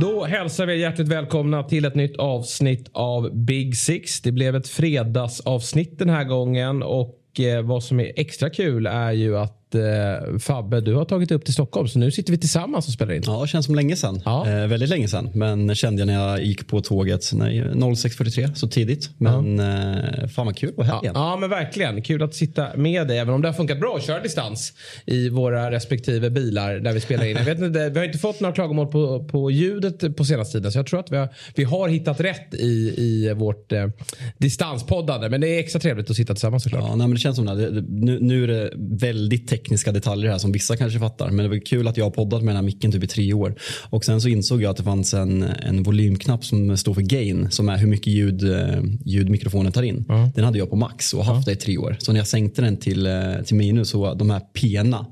Då hälsar vi er hjärtligt välkomna till ett nytt avsnitt av Big Six. Det blev ett fredagsavsnitt den här gången och eh, vad som är extra kul är ju att eh, Fabbe, du har tagit upp till Stockholm så nu sitter vi tillsammans och spelar in. Ja, känns som länge sedan. Ja. Eh, väldigt länge sedan. Men kände jag när jag gick på tåget nej, 06.43 så tidigt. Men eh, fan vad kul att vara här Ja, ja, men verkligen. Kul att sitta med dig, även om det har funkat bra att köra distans i våra respektive bilar där vi spelar in. Jag vet inte, vi har inte fått några klagomål på, på ljudet på senaste tiden, så jag tror att vi har, vi har hittat rätt i, i vårt eh, distanspoddande. Men det är extra trevligt att sitta tillsammans såklart. Ja, nej, men det känns som det nu, nu är det väldigt tekniska detaljer här som vissa kanske fattar. Men det var kul att jag har poddat med den här micken typ i tre år. Och sen så insåg jag att det fanns en, en volymknapp som står för gain. Som är hur mycket ljud, eh, ljud mikrofonen tar in. Den hade jag på max och haft det i tre år. Så när jag sänkte den till, eh, till minus så de här pena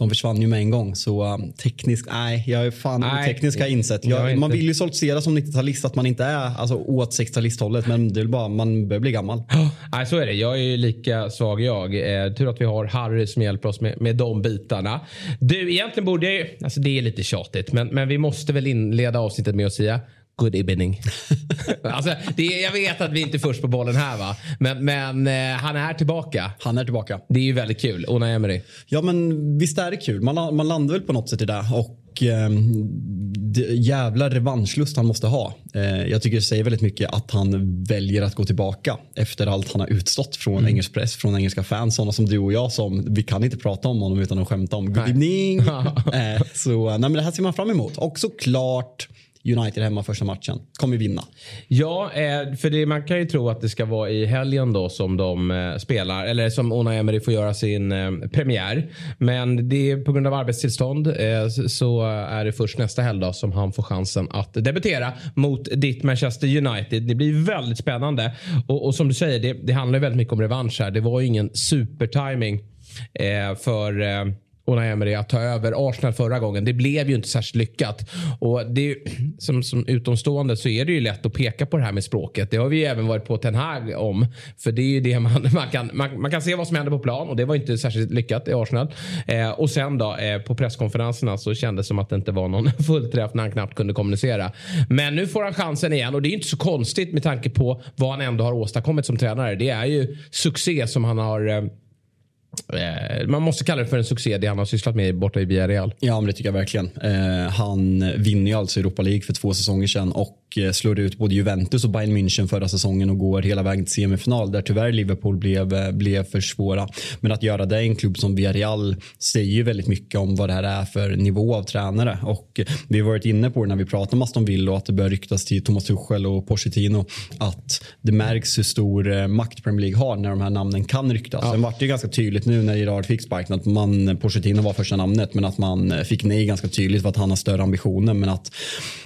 de försvann ju med en gång. Så um, teknisk, nej, jag är fan Nej, teknisk har jag insett. jag Jag, man vill ju stoltsera som 90-talist att man inte är alltså, åt 60-talisthållet. Men det är bara, man börjar bli gammal. Nej, så är det. Jag är ju lika svag jag. Eh, tur att vi har Harry som hjälper oss med, med de bitarna. Du, egentligen borde jag ju... Alltså det är lite tjatigt, men, men vi måste väl inleda avsnittet med att säga Good evening. alltså, det är, jag vet att vi inte är först på bollen här va. Men, men eh, han är tillbaka. Han är tillbaka. Det är ju väldigt kul. Unai Emery. Ja men visst är det kul. Man, man landar väl på något sätt i det. Och eh, det, jävla revanschlust han måste ha. Eh, jag tycker det säger väldigt mycket att han väljer att gå tillbaka efter allt han har utstått från engelsk press, från engelska fans. Sådana som du och jag som, vi kan inte prata om honom utan att skämta om good Nej. evening. eh, så nej, men det här ser man fram emot. Och såklart United hemma första matchen. Kommer vinna. Ja, eh, för det, man kan ju tro att det ska vara i helgen då som de eh, spelar. Eller som Ona Emery får göra sin eh, premiär. Men det är på grund av arbetstillstånd så- är det först nästa helgdag som han får chansen att debutera mot ditt Manchester United. Det blir väldigt spännande. Och, och som du säger, det, det handlar väldigt mycket om revansch här. Det var ju ingen supertiming för Unai Emery att ta över Arsenal förra gången. Det blev ju inte särskilt lyckat. Och det är, ju- som, som utomstående så är det ju lätt att peka på det här med språket. Det har vi ju även varit på Ten Hag om. För det är ju det man, man, kan, man, man kan se vad som händer på plan och det var inte särskilt lyckat i Arsenal. Eh, och sen då eh, på presskonferenserna så kändes det som att det inte var någon fullträff när han knappt kunde kommunicera. Men nu får han chansen igen och det är inte så konstigt med tanke på vad han ändå har åstadkommit som tränare. Det är ju succé som han har Eh, man måste kalla det för en succé det han har sysslat med borta i Villarreal. Ja, men det tycker jag verkligen. Eh, han vinner ju alltså Europa League för två säsonger sedan och eh, slår ut både Juventus och Bayern München förra säsongen och går hela vägen till semifinal där tyvärr Liverpool blev, eh, blev för svåra. Men att göra det i en klubb som Villarreal säger ju väldigt mycket om vad det här är för nivå av tränare och eh, vi har varit inne på det när vi pratar om Aston Villa och att det börjar ryktas till Thomas Tuchel och Pochettino att det märks hur stor eh, makt Premier League har när de här namnen kan ryktas. Sen vart det ju ganska tydligt nu när Gerard fick sparken att man, Pochettino var första namnet men att man fick nej ganska tydligt för att han har större ambitioner men att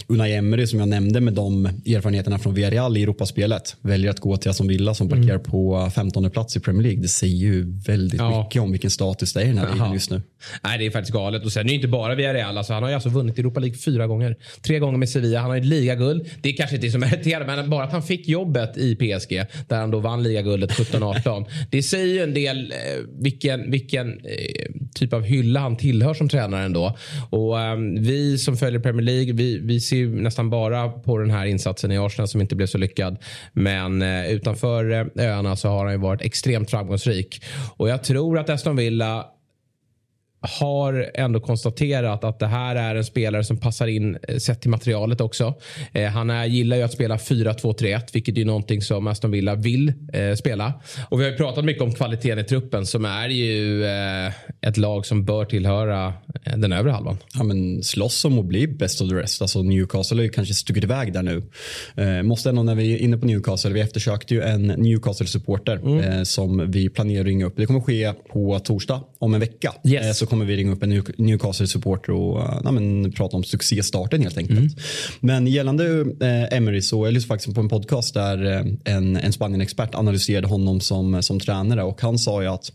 Unai Emery som jag nämnde med de erfarenheterna från Villarreal i Europaspelet väljer att gå till Aston Villa som parkerar på 15 plats i Premier League. Det säger ju väldigt Ja. mycket om vilken status det är i den här ligan just nu. Nej, det är faktiskt galet. Och sen är det inte bara Villarreal. Alltså, han har ju alltså vunnit Europa League fyra gånger. Tre gånger med Sevilla. Han har ju ett ligaguld. Det är kanske inte som meriterande, men bara att han fick jobbet i PSG där han då vann ligaguldet 17-18. det säger ju en del eh, vilken, vilken eh, typ av hylla han tillhör som tränare ändå. Och eh, vi som följer Premier League, vi, vi ser ju nästan bara på den här insatsen i Arsenal som inte blev så lyckad. Men eh, utanför eh, öarna så har han ju varit extremt framgångsrik. Och jag tror att Aston Villa har ändå konstaterat att det här är en spelare som passar in eh, sett till materialet också. Eh, han är, gillar ju att spela 4-2-3-1 vilket är någonting som Aston Villa vill eh, spela. Och vi har ju pratat mycket om kvaliteten i truppen som är ju eh, ett lag som bör tillhöra eh, den övre halvan. ja, men slåss om att bli best of the rest. Alltså Newcastle har ju kanske stuckit iväg där nu. Eh, måste ändå när vi är inne på Newcastle, vi eftersökte ju en Newcastle-supporter eh, som vi planerar att ringa upp. Det kommer ske på torsdag om en vecka. Yes. Så kommer vi ringa upp en New- Newcastle-supporter och eh, men, prata om succéstarten helt enkelt. Men gällande eh, Emery så jag lyssnade faktiskt på en podcast där eh, en, en Spanien-expert analyserade honom som, som tränare och han sa ju att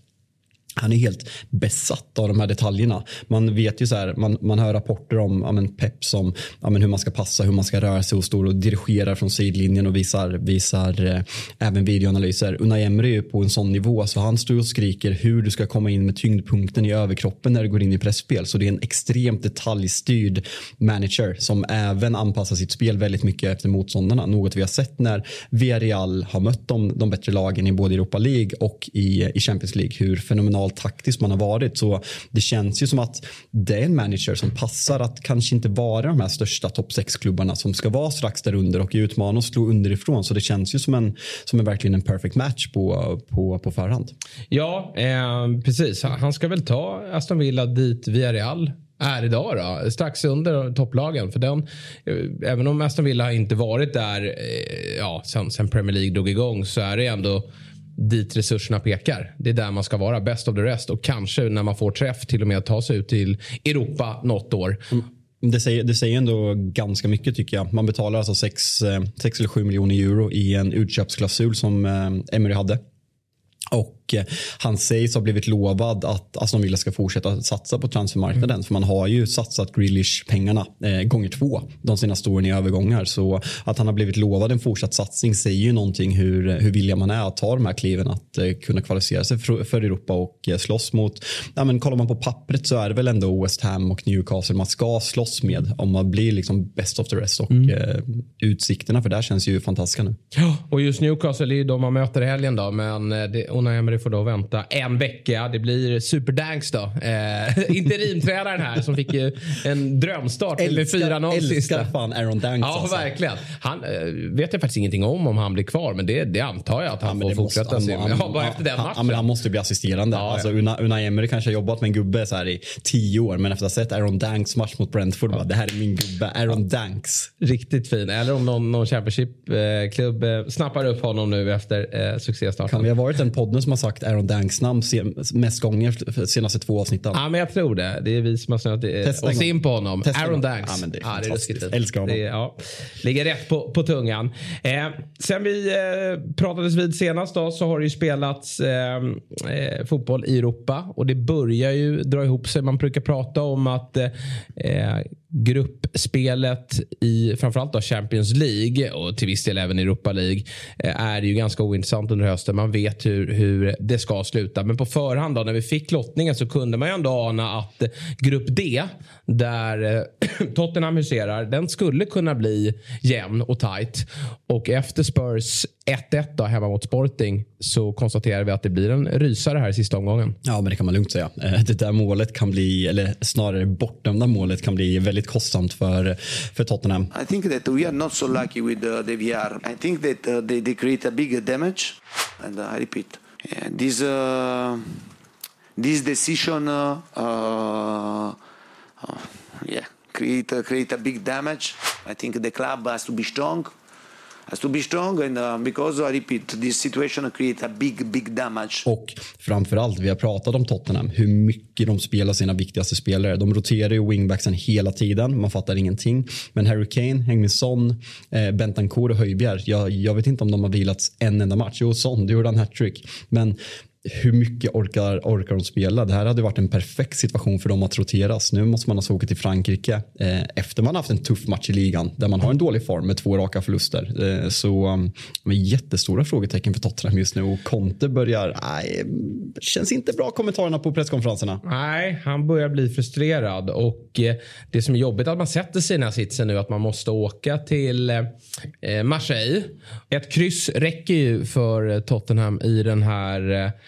han är helt besatt av de här detaljerna. Man vet ju så här, man, man hör rapporter om ja, men Pep som ja, men hur man ska passa, hur man ska röra sig och stå och dirigerar från sidlinjen och visar, visar eh, även videoanalyser. Unai Emery är på en sån nivå så han står och skriker hur du ska komma in med tyngdpunkten i överkroppen när du går in i pressspel. Så det är en extremt detaljstyrd manager som även anpassar sitt spel väldigt mycket efter motståndarna. Något vi har sett när Villarreal har mött de, de bättre lagen i både Europa League och i, i Champions League. Hur fenomenalt taktisk man har varit. Så det känns ju som att det är en manager som passar att kanske inte vara de här största topp 6-klubbarna som ska vara strax där under och utmana och slå underifrån. Så det känns ju som en, som en verkligen en perfect match på, på, på förhand. Ja, eh, precis. Han ska väl ta Aston Villa dit via Real är idag då. Strax under topplagen. För den, eh, även om Aston Villa inte varit där eh, ja, sen, sen Premier League drog igång så är det ändå dit resurserna pekar. Det är där man ska vara, best of the rest. Och kanske när man får träff till och med ta sig ut till Europa något år. Mm. Det säger, det säger ändå ganska mycket tycker jag. Man betalar alltså 6, eh, eller 7 miljoner euro i en utköpsklausul som eh, Emery hade. Och Eh, han sägs ha blivit lovad att Aston Villa ska fortsätta satsa på transfermarknaden. Mm. För man har ju satsat Grealish-pengarna eh, gånger två de senaste åren i övergångar. Så att han har blivit lovad en fortsatt satsning säger ju någonting hur, hur villiga man är att ta de här kliven att eh, kunna kvalificera sig för, för Europa och eh, slåss mot. Ja, men kollar man på pappret så är det väl ändå West Ham och Newcastle man ska slåss med om man blir liksom best of the rest. Och mm. eh, utsikterna för det känns ju fantastiska nu. Ja, och just Newcastle är ju de man möter i helgen då. Men eh, Unai Emery får då vänta en vecka. Det blir superdanks då. Eh, interimtränaren här som fick ju en drömstart med 4-0 sista. Älskar fan Aaron Danks. Ja, alltså. verkligen. Han eh, vet jag faktiskt ingenting om om han blir kvar, men det, det antar jag att han ja, får fortsätta. Måste, han, ja, bara efter den matchen. Han, han måste bli assisterande. Ja, alltså, Una, Una Emery kanske har jobbat med en gubbe så här i tio år, men efter att ha sett Aaron Danks match mot Brentford, ja. bara, det här är min gubbe, Aaron Danks. Riktigt fin. Eller om någon, någon Championship-klubb eh, snappar upp honom nu efter eh, succéstarten. Kan vi ha varit den podden som har sagt Aaron Danks namn mest gånger senaste två avsnitten. Ja, men jag tror det. Det är vi som har snöat eh, oss in på honom. Testa Aaron Danks. Ja, men det är, ja, det är Älskar honom. Det, ja, ligger rätt på, på tungan. Eh, sen vi eh, pratades vid senast då, så har det ju spelats eh, eh, fotboll i Europa och det börjar ju dra ihop sig. Man brukar prata om att eh, gruppspelet i framförallt då Champions League och till viss del även Europa League eh, är ju ganska ointressant under hösten. Man vet hur, hur det ska sluta. Men på förhand då, när vi fick lottningen så kunde man ju ändå ana att grupp D där eh, Tottenham huserar den skulle kunna bli jämn och tight. Och efter Spurs 1-1 då hemma mot Sporting så konstaterar vi att det blir en rysare här i sista omgången. Ja, men det kan man lugnt säga. Eh, det där målet kan bli, eller snarare bortdömda målet kan bli väldigt kostsamt för, för Tottenham. I think that we are not so lucky with uh, the VR. I think that uh, they, they create a bigger damage. And uh, I repeat, yeah, this, uh, this decision uh, uh, yeah, create, create a big damage. I think the club has to be strong has to be strong and uh, because I repeat this situation create a big big damage. Och framförallt, vi har pratat om Tottenham, hur mycket de spelar sina viktigaste spelare. De roterar ju wingbacksen hela tiden, man fattar ingenting. Men Harry Kane, Heung-Min Son, eh, Bentancourt och Höjbjerg, jag, jag vet inte om de har vilats en enda match. Jo, Son, det gjorde han hattrick. Men hur mycket orkar, orkar de spela? Det här hade varit en perfekt situation för dem att roteras. Nu måste man alltså åka till Frankrike eh, efter man haft en tuff match i ligan där man har en dålig form med två raka förluster. Eh, så um, med jättestora frågetecken för Tottenham just nu och Conte börjar, nej, känns inte bra kommentarerna på presskonferenserna. Nej, han börjar bli frustrerad och eh, det som är jobbigt är att man sätter sig i den här sitsen nu att man måste åka till eh, eh, Marseille. Ett kryss räcker ju för Tottenham i den här eh,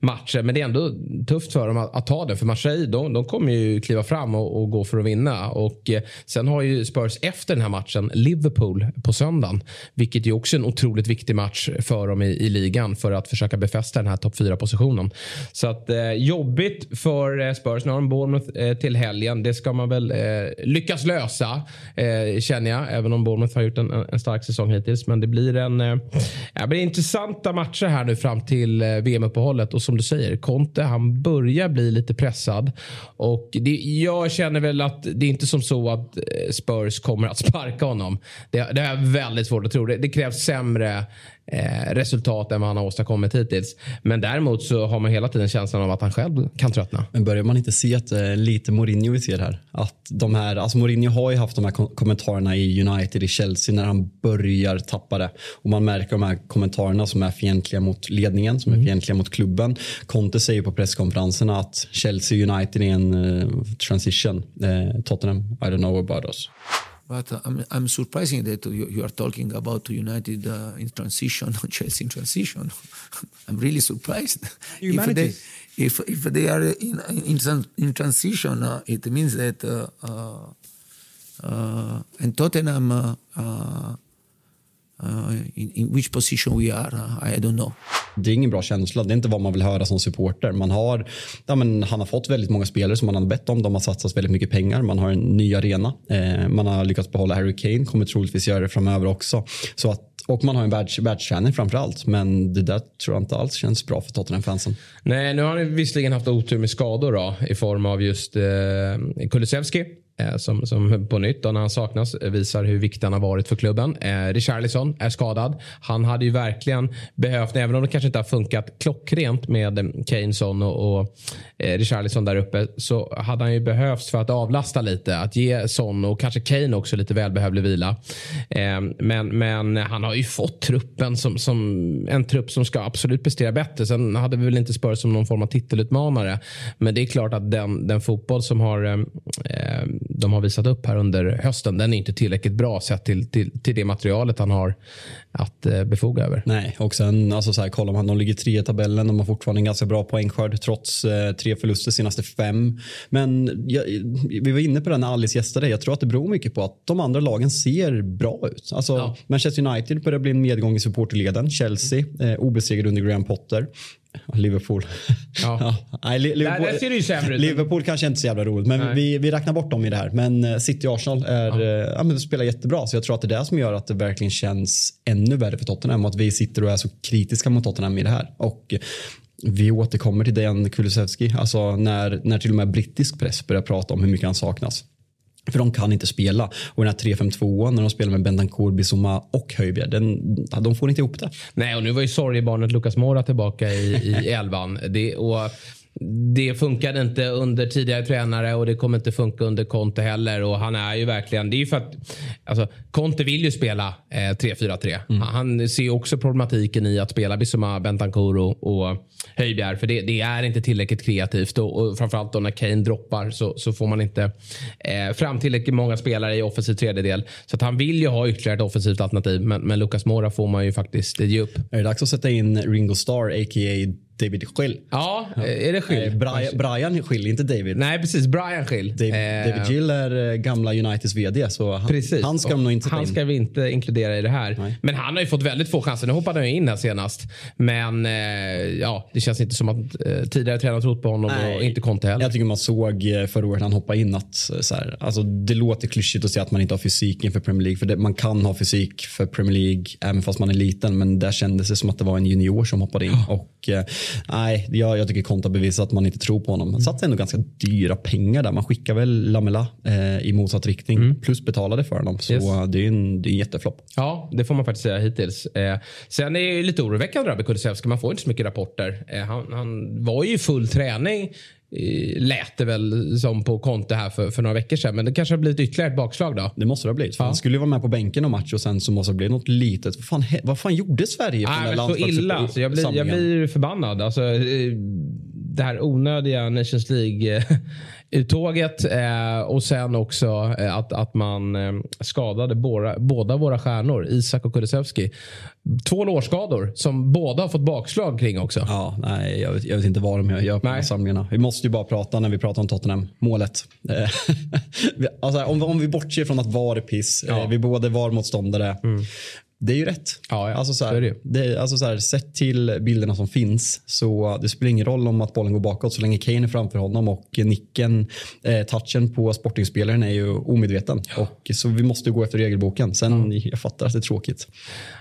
matcher. Men det är ändå tufft för dem att, att ta det. För Marseille de, de kommer ju kliva fram och, och, gå för att vinna. Och eh, Sen har ju Spurs efter den här matchen Liverpool på söndagen. Vilket är också en otroligt viktig match för dem i, i ligan för att försöka befästa den här topp 4-positionen. Så att eh, jobbigt för eh, Spurs. Nu har de Bournemouth eh, till helgen. Det ska man väl eh, lyckas lösa eh, känner jag. Även om Bournemouth har gjort en, en stark säsong hittills. Men det blir en eh, det blir intressanta matcher här nu fram till eh, VM-uppehållet. Och som du säger, Conte han börjar bli lite pressad. Och det, jag känner väl att det är inte som så att eh, Spurs kommer att sparka honom. Det, det är väldigt svårt att tro. Det, det krävs sämre eh, resultat än vad han har åstadkommit hittills. Men däremot så har man hela tiden känslan av att han själv kan tröttna. Men börjar man inte se att det är lite Mourinho vi ser här? Att de här, alltså Mourinho har ju haft de här kommentarerna i United, i Chelsea när han börjar tappa det. Och man märker de här kommentarerna som är fientliga mot ledningen, som är mm. fientliga mot klubben. Conte säger på presskonferenserna att Chelsea United är en uh, transition. Uh, Tottenham, I don't know about us. But uh, I'm, I'm surprising that you, you are talking about United uh, in transition, Chelsea in transition. I'm really surprised. If they, if, if they are in, in, in transition, uh, it means that uh, uh, and Tottenham Uh, in, in, which position we are, uh, I don't know. Det är ingen bra känsla. Det är inte vad man vill höra som supporter. Man har, ja, men han har fått väldigt många spelare som man har bett om. De har satsat väldigt mycket pengar. Man har en ny arena. Eh, man har lyckats behålla Harry Kane. Kommer troligtvis göra det framöver också. Så att, och man har en världs, världsträning framför allt. Men det där tror jag inte alls känns bra för Tottenham-fansen. Nej, nu har han visserligen haft otur med skador då, i form av just eh, Kulusevski Eh, som, som på nytt då när han saknas visar hur viktig han har varit för klubben. Eh, Richarlison är skadad. Han hade ju verkligen behövt, även om det kanske inte har funkat klockrent med eh, Keyneson och, och eh, Richarlison där uppe, så hade han ju behövts för att avlasta lite. Att ge Son och kanske Kane också lite välbehövlig vila. Eh, men, men han har ju fått truppen som, som en trupp som ska absolut prestera bättre. Sen hade vi väl inte Spurs som någon form av titelutmanare. Men det är klart att den, den fotboll som har eh, eh de har visat upp här under hösten, den är inte tillräckligt bra sett till, till, till det materialet han har att eh, befoga över. Nej, och sen alltså så här, kollar man, de ligger tre i tabellen, de har fortfarande en ganska bra poängskörd trots eh, tre förluster senaste fem. Men jag, vi var inne på det när Alice gästade, jag tror att det beror mycket på att de andra lagen ser bra ut. Alltså, ja. Manchester United börjar bli en medgång i supporterleden, Chelsea eh, obesegrad under Graham Potter. Liverpool. Ja. ja. Nej, Liverpool, där, ser det ju sämre ut. Liverpool kanske inte är så jävla roligt, men vi, vi räknar bort dem i det här. Men eh, City och Arsenal är, ja. Eh, ja. spelar jättebra, så jag tror att det är det som gör att det verkligen känns ännu Ännu värre för Tottenham och att vi sitter och är så kritiska mot Tottenham i det här. Och vi återkommer till Dejan Kulusevski, alltså när, när till och med brittisk press börjar prata om hur mycket han saknas. För de kan inte spela. Och den här 3-5-2 när de spelar med Bentancourt, Bissoma och Höjbjerg, den, de får inte ihop det. Nej, och nu var ju sorgebarnet Lucas Mora tillbaka i, i elvan. Det, och det funkade inte under tidigare tränare och det kommer inte funka under Conte heller. Och han är ju verkligen, det är ju för att alltså, Conte vill ju spela eh, 3-4-3. Mm. Han ser också problematiken i att spela Bissoma, Bentancourt och, och Höjbjerg. För det, det, är inte tillräckligt kreativt och, och framförallt då när Kane droppar så, så får man inte eh, fram tillräckligt många spelare i offensiv tredjedel. Så att han vill ju ha ytterligare ett offensivt alternativ. Men, men Lucas Mora får man ju faktiskt ge upp. Är det dags att sätta in Ringo Starr, a.k.a. David Schill. Ja, är det Schill? Brian, Brian Schill, inte David. Nej, precis. Brian Schill. David, eh, David Gill är eh, gamla Uniteds vd, så han, precis. han ska nog inte Han ska vi inte inkludera i det här. Nej. Men han har ju fått väldigt få chanser. Nu hoppade han in här senast. Men eh, ja, det känns inte som att eh, tidigare tränare trott på honom Nej. och inte Conte heller. Jag tycker man såg eh, förra året när han hoppade in att så här, alltså, det låter klyschigt att säga att man inte har fysik inför Premier League. För det, man kan ha fysik för Premier League även fast man är liten. Men där kändes det som att det var en junior som hoppade in. Oh. Och eh, nej, jag jag, tycker Konta bevisar att man inte tror på honom. Han satsade ändå ganska dyra pengar där. Man skickar väl Lamela eh, i motsatt riktning mm. plus betalade för honom. Så yes. det är en, det är en jätteflopp. Ja, det får man faktiskt säga hittills. Eh, sen är det lite oroväckande med Kulusevski. Man får inte så mycket rapporter. Eh, han, han var ju full träning lät det väl som på Conte här för, för några veckor sedan. Men det kanske har blivit ytterligare ett bakslag då? Det måste det ha blivit. Ja. Han skulle ju vara med på bänken och match och sen så måste det bli något litet. Vad fan, vad fan gjorde Sverige Nej, men så illa. Alltså, jag, blir, jag blir förbannad. Alltså, eh, det här onödiga Nations League uttåget eh, och sen också eh, att, att man eh, skadade båda, båda våra stjärnor, Isak och Kulusevski. Två lårskador som båda har fått bakslag kring också. Ja, nej, jag vet, jag vet inte vad de gör på nej. de här samlingarna. Vi måste ju bara prata när vi pratar om Tottenham. Målet. Eh, alltså, om, om vi bortser från att VAR är piss. Ja. Vi båda var motståndare. Mm. Det är ju rätt. Ja, ja. Alltså så här, det det, alltså så här, sett till bilderna som finns så det spelar ingen roll om att bollen går bakåt så länge Kane är framför honom och nicken, eh, touchen på sportingspelaren är ju omedveten. Ja. Och, så vi måste gå efter regelboken. Sen jag fattar att det är tråkigt.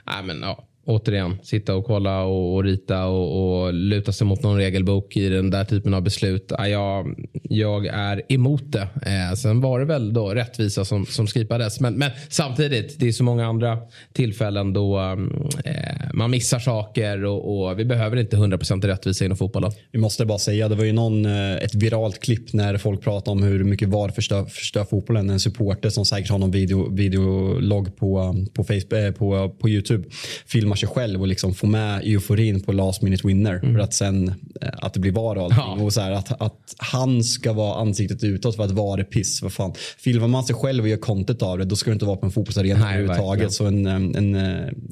Nej, men, ja återigen, sitta och kolla och, och rita och, och, luta sig mot någon regelbok i den där typen av beslut. Jag, jag är emot det. Eh, sen var det väl då rättvisa som, som skipades. Men, men samtidigt, det är så många andra tillfällen då mm, eh, man missar saker och, och vi behöver inte 100% rättvisa inom fotbollen. Vi måste bara säga, det var ju någon, eh, ett viralt klipp när folk pratade om hur mycket VAR förstör, förstör fotbollen. En supporter som säkert har någon video, videologg på, på, Facebook, eh, på, på YouTube filmar sig själv och liksom får med euforin på last minute winner. Mm. För att sen eh, att det blir VAR och allting. Ja. Och så här, att, att han ska vara ansiktet utåt för att VAR är piss. Vad fan. Filmar man sig själv och gör content av det då ska det inte vara på en fotbollsarena överhuvudtaget. Så en, en, en,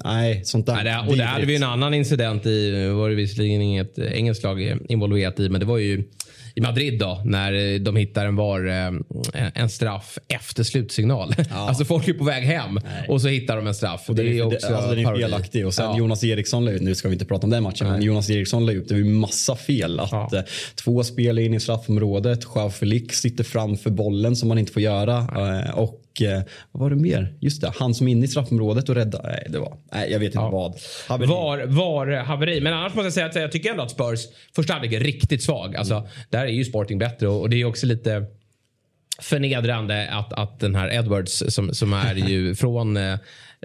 nej, sånt där. Nej, det, och där hade vi en annan incident i, var det visserligen inget engelskt lag involverat i, men det var ju i Madrid då när de hittar en var eh, en straff efter slutsignal. Ja. alltså folk är på väg hem Nej. och så hittar de en straff. Och det, är också alltså, den är felaktig. Och sen ja. Jonas Eriksson la ut, nu ska vi inte prata om den matchen, Nej. men Jonas Eriksson la ut, det var massa fel. Att ja. Eh, två spel in i straffområdet, Joao Felix sitter framför bollen som man inte får göra. Eh, och Eh, vad var det mer? Just det, han som är inne i straffområdet och räddar. Nej, det var, nej jag vet inte ja. vad. Haveri. Var, var haveri. Men annars måste jag säga att jag tycker ändå att Spurs första halvlek är riktigt svag. Alltså, mm. Där är ju Sporting bättre och, och det är också lite förnedrande att, att den här Edwards som, som är ju från eh,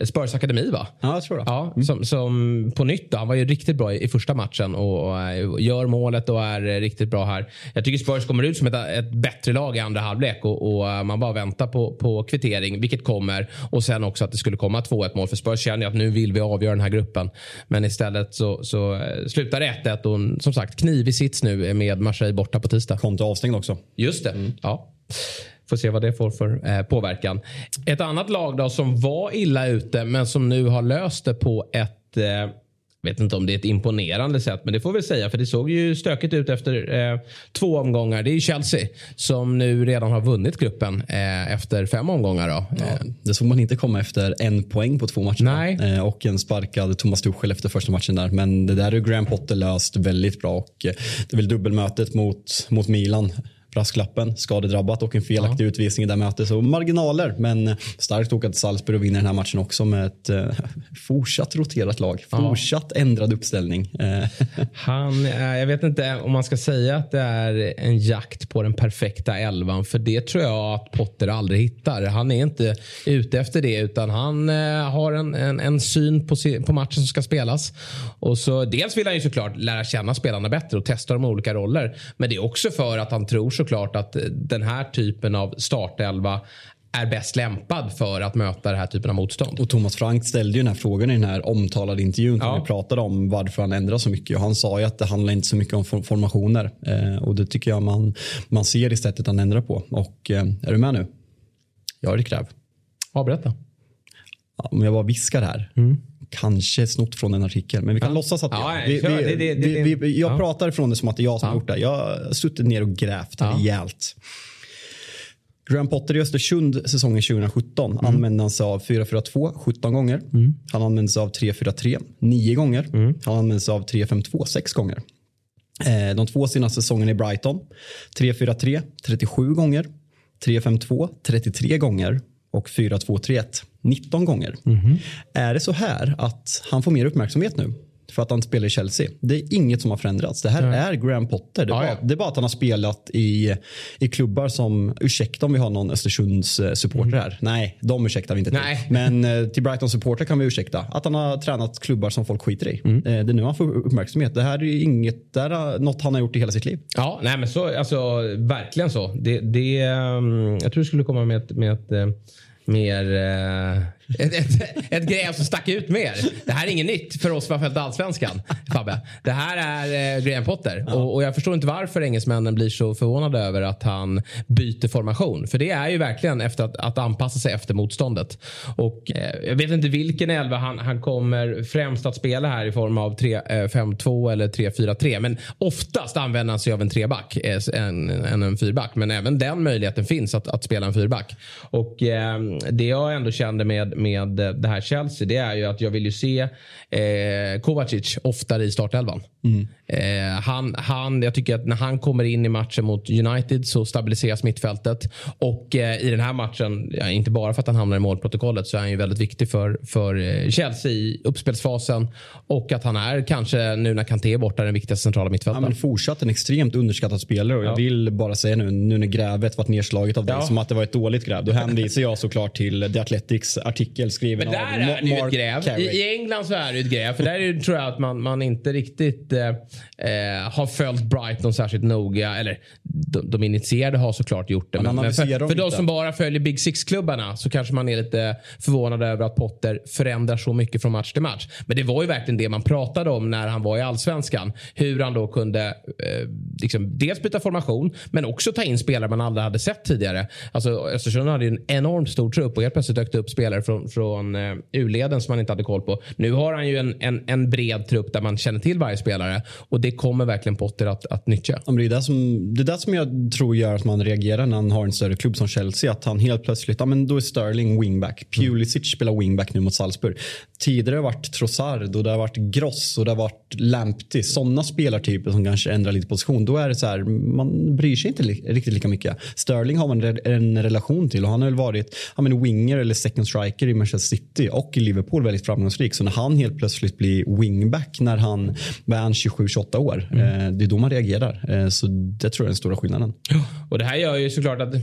Spurs akademi va? Ja, jag tror det. Ja, mm. som, som på nytt då, han var ju riktigt bra i, i första matchen och, och, eh, gör målet och är riktigt bra här. Jag tycker Spurs kommer ut som ett, ett bättre lag i andra halvlek och, och, eh, man bara väntar på, på kvittering, vilket kommer. Och sen också att det skulle komma 2-1 mål för Spurs känner att nu vill vi avgöra den här gruppen. Men istället så, så eh, slutar det 1-1 och som sagt knivig sits nu med Marseille borta på tisdag. Kom till avstängd också. Just det. Mm. Ja. Får se vad det får för eh, påverkan. Ett annat lag då som var illa ute men som nu har löst det på ett eh, vet inte om det är ett imponerande sätt, men det får vi säga. För det såg ju stökigt ut efter eh, två omgångar. Det är Chelsea som nu redan har vunnit gruppen eh, efter fem omgångar. Då. Ja, det såg man inte komma efter en poäng på två matcher. Nej. Eh, och en sparkad Thomas Tuchel efter första matchen där. Men det där är Graham Potter löst väldigt bra. Och eh, det är väl dubbelmötet mot, mot Milan brasklappen, skadedrabbat och en felaktig ja. utvisning i det mötet. Så marginaler, men starkt åka till Salzburg och vinna den här matchen också med ett eh, fortsatt roterat lag. Fortsatt ja. ändrad uppställning. Eh. Han, eh, jag vet inte om man ska säga att det är en jakt på den perfekta elvan, för det tror jag att Potter aldrig hittar. Han är inte ute efter det, utan han eh, har en, en, en syn på, på matchen som ska spelas. Och så Dels vill han ju såklart lära känna spelarna bättre och testa de olika roller, men det är också för att han tror såklart att den här typen av startelva är bäst lämpad för att möta den här typen av motstånd. Och Thomas Frank ställde ju den här frågan i den här omtalade intervjun ja. vi pratade om varför han ändrar så mycket. Och han sa ju att det handlar inte så mycket om formationer eh, och det tycker jag man, man ser i sättet han ändrar på. Och eh, är du med nu? Jag är kräv. Ja, berätta. Om jag bara viskar här. Mm kanske snott från en artikel, men vi kan ja. låtsas att ja, vi, vi, vi, vi, Jag ja. pratar ifrån det som att det är jag som har gjort det. Jag har suttit ner och grävt ja. rejält. Graham Potter i Östersund säsongen 2017 mm. använde han sig av 4-4-2 17 gånger. Mm. Han använde sig av 3-4-3 9 gånger. Mm. Han använde sig av 3-5-2 6 gånger. Eh, de två senaste säsongerna i Brighton 3-4-3 37 gånger. 3-5-2 33 gånger och 4-2-3-1 19 gånger. Mm. Är det så här att han får mer uppmärksamhet nu? för att han spelar i Chelsea. Det är inget som har förändrats. Det här mm. är Graham Potter. Det är, ah, bara, ja. det är, bara, att han har spelat i, i klubbar som, ursäkta om vi har någon Östersunds eh, supporter mm. här. Nej, de ursäktar vi inte till. Nej. Men eh, till Brighton supporter kan vi ursäkta. Att han har tränat klubbar som folk skiter i. Mm. Eh, det är nu han får uppmärksamhet. Det här är inget, det är något han har gjort i hela sitt liv. Ja, nej men så, alltså verkligen så. Det, det, um, jag tror du skulle komma med ett, med ett mer... Eh, Eh, ett, ett, ett gräv som stack ut mer. Det här är inget nytt för oss som har följt allsvenskan, Fabbe. Det här är eh, Graham Potter. Ja. Och, och, jag förstår inte varför engelsmännen blir så förvånade över att han byter formation. För det är ju verkligen efter att, att anpassa sig efter motståndet. Och eh, jag vet inte vilken elva han, han kommer främst att spela här i form av 3-5-2 eh, eller 3-4-3. Men oftast använder han sig av en treback eh, än en, en fyrback. Men även den möjligheten finns att, att spela en fyrback. Och eh, det jag ändå kände med med det här Chelsea det är ju att jag vill ju se eh, Kovacic oftare i startelvan. Mm. Eh, han, han, jag tycker att när han kommer in i matchen mot United så stabiliseras mittfältet. Och eh, i den här matchen, ja, inte bara för att han hamnar i målprotokollet så är han ju väldigt viktig för, för eh, Chelsea i uppspelsfasen. Och att han är kanske nu när Kanté är borta den viktigaste centrala mittfältaren. Ja, men fortsatt en extremt underskattad spelare och jag vill bara säga nu, nu när grävet varit nedslaget av dig ja. som att det var ett dåligt gräv. Då hänvisar jag såklart till The Athletics artikel skriven av Mark Men där är det ju ett gräv. I, I, England så är det ett gräv. För där är det, tror jag att man, man inte riktigt eh, eh, har följt Brighton särskilt noga. Eller de, de initierade har såklart gjort det. Men, men för, för de som bara följer Big Six-klubbarna så kanske man är lite förvånad över att Potter förändrar så mycket från match till match. Men det var ju verkligen det man pratade om när han var i allsvenskan. Hur han då kunde eh, liksom dels byta formation men också ta in spelare man aldrig hade sett tidigare. Alltså Östersund hade ju en enormt stor trupp och helt plötsligt dök det upp spelare från, från eh, U-leden som man inte hade koll på. Nu har han ju en, en, en bred trupp där man känner till varje spelare och det kommer verkligen Potter att, att nyttja. Det, är det, som, det är det som jag tror gör att man reagerar när han har en större klubb som Chelsea. Att han helt plötsligt, ja men då är Sterling wingback. Pulisic mm. spelar wingback nu mot Salzburg. Tidigare har det varit Trossard och det har varit Gross och det har varit Lamptey. Sådana spelartyper som kanske ändrar lite position. Då är det så här, man bryr sig inte li riktigt lika mycket. Sterling har man en relation till och han har väl varit ja, men winger eller second striker i Manchester City och i Liverpool väldigt framgångsrik. Så när han helt plötsligt blir wingback när han är 27-28 år, mm. eh, det är då man reagerar. Eh, så det tror jag är den stora skillnaden. Och det här gör ju såklart att,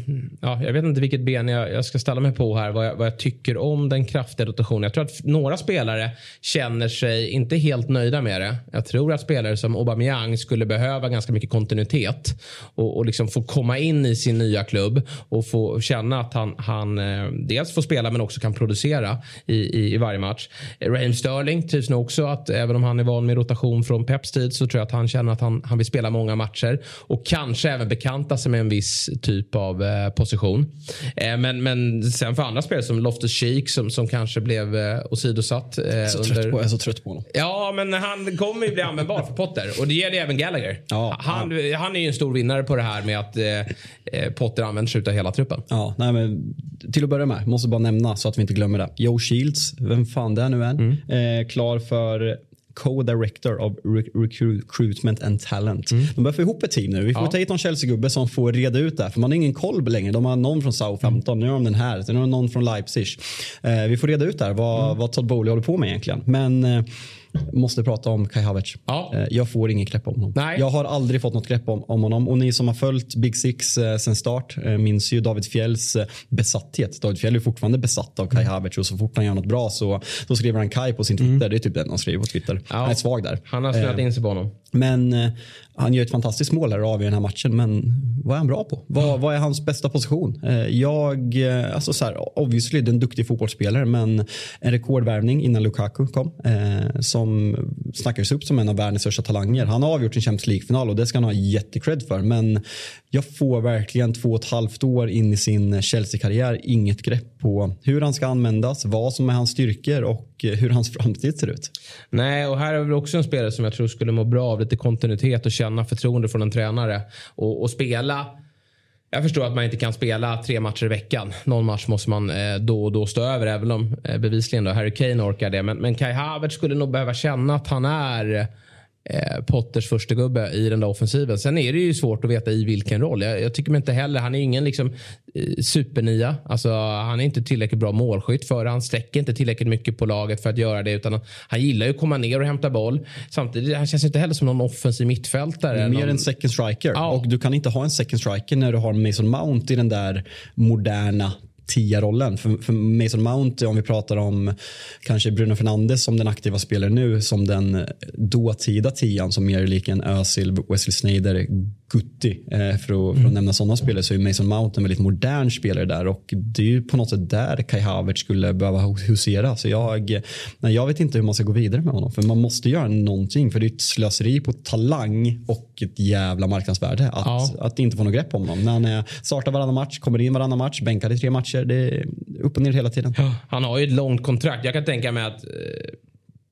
ja, jag vet inte vilket ben jag, jag ska ställa mig på här, vad jag, vad jag tycker om den kraftiga rotationen. Jag tror att några spelare känner sig inte helt nöjda med det. Jag tror att spelare som Aubameyang skulle behöva ganska mycket kontinuitet och, och liksom få komma in i sin nya klubb och få känna att han, han eh, dels får spela men också kan producera i, i, i varje match. Raheem Sterling trivs nog också att även om han är van med rotation från Peps tid så tror jag att han känner att han, han vill spela många matcher och kanske även bekanta sig med en viss typ av eh, position. Eh, men, men sen för andra spelare som Loftus Cheek som, som kanske blev eh, åsidosatt. Eh, så under... trött på, jag är så trött på honom. Ja, men han kommer ju bli användbar för Potter och det gäller även Gallagher. Ja, han, ja. han är ju en stor vinnare på det här med att eh, Potter använder sig av hela truppen. Ja, nej, men till att börja med, måste bara nämna så att vi inte glömmer det. Joe Shields, vem fan det är nu är, mm. eh, klar för co-director of recruitment and talent. Mm. De börjar få ihop ett team nu. Vi får ja. ta hit någon Chelsea-gubbe som får reda ut det här. För man har ingen koll längre. De har någon från Southampton, mm. nu har de den här, sen har de någon från Leipzig. Eh, vi får reda ut där vad, mm. vad Todd Bowley håller på med egentligen. Men eh, måste prata om Kai Havertz. Ja. Eh, jag får inget grepp om honom. Nej. Jag har aldrig fått något grepp om, om honom. Och ni som har följt Big Six eh, sen start eh, minns ju David Fjälls eh, besatthet. David Fjäll är fortfarande besatt av Kai mm. Havertz och så fort han gör något bra så då skriver han Kai på sin Twitter. Mm. Det är typ den han skriver på Twitter. Ja. Han är svag där. Han har snöat in sig på honom. Men eh, han gör ett fantastiskt mål här och avgör den här matchen. Men vad är han bra på? Vad, vad är hans bästa position? Eh, jag, eh, alltså så här, obviously det är en duktig fotbollsspelare men en rekordvärvning innan Lukaku kom. Eh, som snackades upp som en av världens största talanger. Han har avgjort en Champions League-final och det ska han ha jättekred för. Men jag får verkligen två och ett halvt år in i sin Chelsea-karriär inget grepp på hur han ska användas, vad som är hans styrkor och hur hans framtid ser ut. Nej, och här är vi också en spelare som jag tror skulle må bra av lite kontinuitet och känna förtroende från en tränare och, och spela jag förstår att man inte kan spela tre matcher i veckan. Någon match måste man eh, då och då stå över även om eh, bevisligen då Harry Kane orkar det. Men, men Kai Havertz skulle nog behöva känna att han är eh, Potters första gubbe i den där offensiven. Sen är det ju svårt att veta i vilken roll. Jag, jag tycker inte heller, han är ingen liksom, eh, supernia. Alltså, han är inte tillräckligt bra målskytt för Han sträcker inte tillräckligt mycket på laget för att göra det. Utan han, han gillar ju att komma ner och hämta boll. Samtidigt, han känns inte heller som någon offensiv mittfältare. Mer någon... en second striker. Ja. Och du kan inte ha en second striker när du har Mason Mount i den där moderna tia-rollen. För, för, Mason Mount, om vi pratar om kanske Bruno Fernandes som den aktiva spelaren nu, som den dåtida tian som mer lik en Özil, Wesley Sneijder, Gutti. Eh, för, att, för att mm. nämna sådana spelare så är Mason Mount en väldigt modern spelare där och det är ju på något sätt där Kai Havertz skulle behöva husera. Så jag, nej, jag vet inte hur man ska gå vidare med honom för man måste göra någonting för det är ett slöseri på talang och ett jävla marknadsvärde att, ja. att inte få något grepp om honom. När han är, startar varannan match, kommer in varannan match, bänkar i tre matcher. Det är upp och ner hela tiden. Ja, han har ju ett långt kontrakt. Jag kan tänka mig att eh,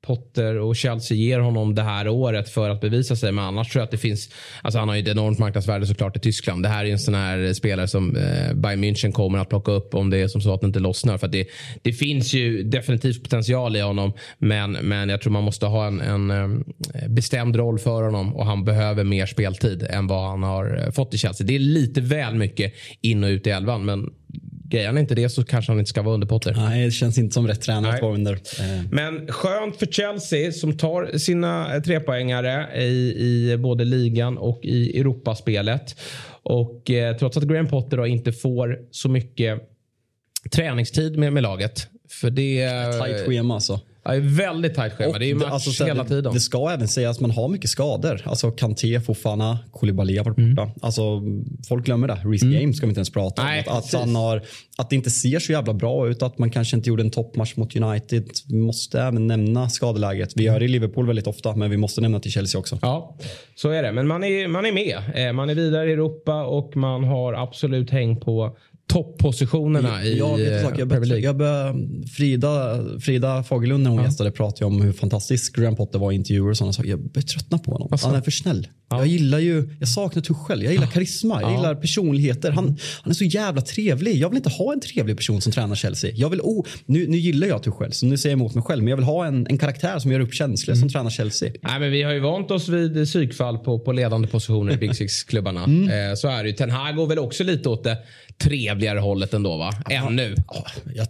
Potter och Chelsea ger honom det här året för att bevisa sig. Men annars tror jag att det finns, alltså han har ju ett enormt marknadsvärde såklart i Tyskland. Det här är en sån här eh, spelare som eh, Bayern München kommer att plocka upp om det är som så att det inte lossnar. För det, det finns ju definitivt potential i honom. Men, men jag tror man måste ha en, en eh, bestämd roll för honom och han behöver mer speltid än vad han har eh, fått i Chelsea. Det är lite väl mycket in och ut i elvan. Men grejar han inte det så kanske han inte ska vara under Potter. Nej, det känns inte som rätt tränare att vara under. Eh. Men skönt för Chelsea som tar sina trepoängare i, i både ligan och i Europaspelet. Och eh, trots att Graham Potter då inte får så mycket träningstid med, med laget. För det... Tajt schema alltså. Ja, väldigt tajt schema. Och det är match alltså, hela det, tiden. Det ska även sägas att man har mycket skador. Alltså Kanté, Fofana, Koulibaly har varit borta. Mm. Alltså, folk glömmer det. Reece mm. James ska vi inte ens prata om. att, att, han har, att det inte ser så jävla bra ut. Att man kanske inte gjorde en toppmatch mot United. Vi måste även nämna skadeläget. Vi gör det i Liverpool väldigt ofta, men vi måste nämna till Chelsea också. Ja, så är det. Men man är, man är med. Eh, man är vidare i Europa och man har absolut häng på toppositionerna i jag vet sak, jag Premier League. Jag bör, Frida, Frida Fagerlund när hon ja. gästade pratade om hur fantastisk Graham Potter var i intervjuer och sådana saker. Jag börjar tröttna på honom. Alltså. Han är för snäll. Ja. Jag gillar ju, jag saknar Tuchel. Jag gillar karisma. Jag gillar personligheter. Han, han är så jävla trevlig. Jag vill inte ha en trevlig person som tränar Chelsea. Jag vill, oh, nu, nu gillar jag Tuchel så nu säger jag emot mig själv. Men jag vill ha en, en karaktär som gör upp känslor mm. som tränar Chelsea. Nej, men vi har ju vant oss vid psykfall på, på ledande positioner i Big Six-klubbarna. Mm. Eh, så är det ju. Ten Hag går väl också lite åt det trevligare hållet ändå va? Ännu. Ja, jag,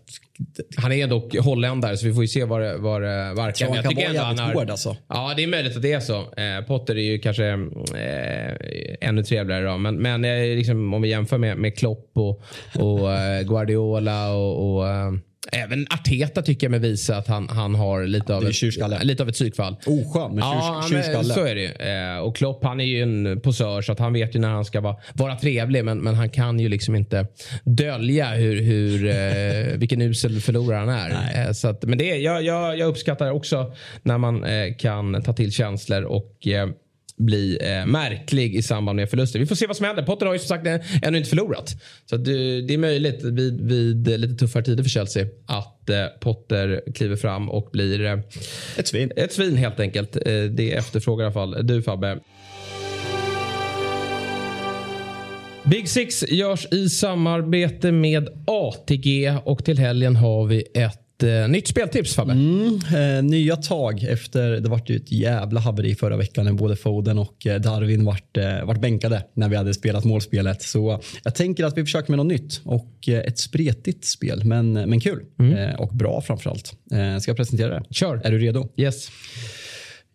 han är dock holländare så vi får ju se var det, var det verkar. han kan vara jävligt hård alltså. Ja det är möjligt att det är så. Eh, Potter är ju kanske eh, ännu trevligare då. Men, men eh, liksom, om vi jämför med, med Klopp och, och eh, Guardiola och, och eh, Även Arteta tycker jag mig visa att han, han har lite av, ett, lite av ett psykfall. Oskön med ja, tjurskalle. Så är det ju. Eh, och Klopp han är ju en posör så att han vet ju när han ska vara, vara trevlig. Men, men han kan ju liksom inte dölja hur, hur, eh, vilken usel förlorare han är. Eh, så att, men det, jag, jag, jag uppskattar också när man kan ta till känslor och bli eh, märklig i samband med förluster. Vi får se vad som händer. Potter har ju som sagt ännu inte förlorat. Så det, det är möjligt vid, vid, lite tuffare tider för Chelsea att eh, Potter kliver fram och blir eh, ett svin. Ett svin helt enkelt. Eh, det efterfrågar i alla fall du Fabbe. Big Six görs i samarbete med ATG och till helgen har vi ett eh, nytt speltips Fabbe. Mm, eh, nya tag efter, det vart ju ett jävla haveri förra veckan när både Foden och eh, Darwin vart, eh, vart bänkade när vi hade spelat målspelet. Så jag tänker att vi försöker med något nytt och eh, ett spretigt spel men, men kul mm. Eh, och bra framförallt. Eh, ska jag presentera det? Kör. Är du redo? Yes.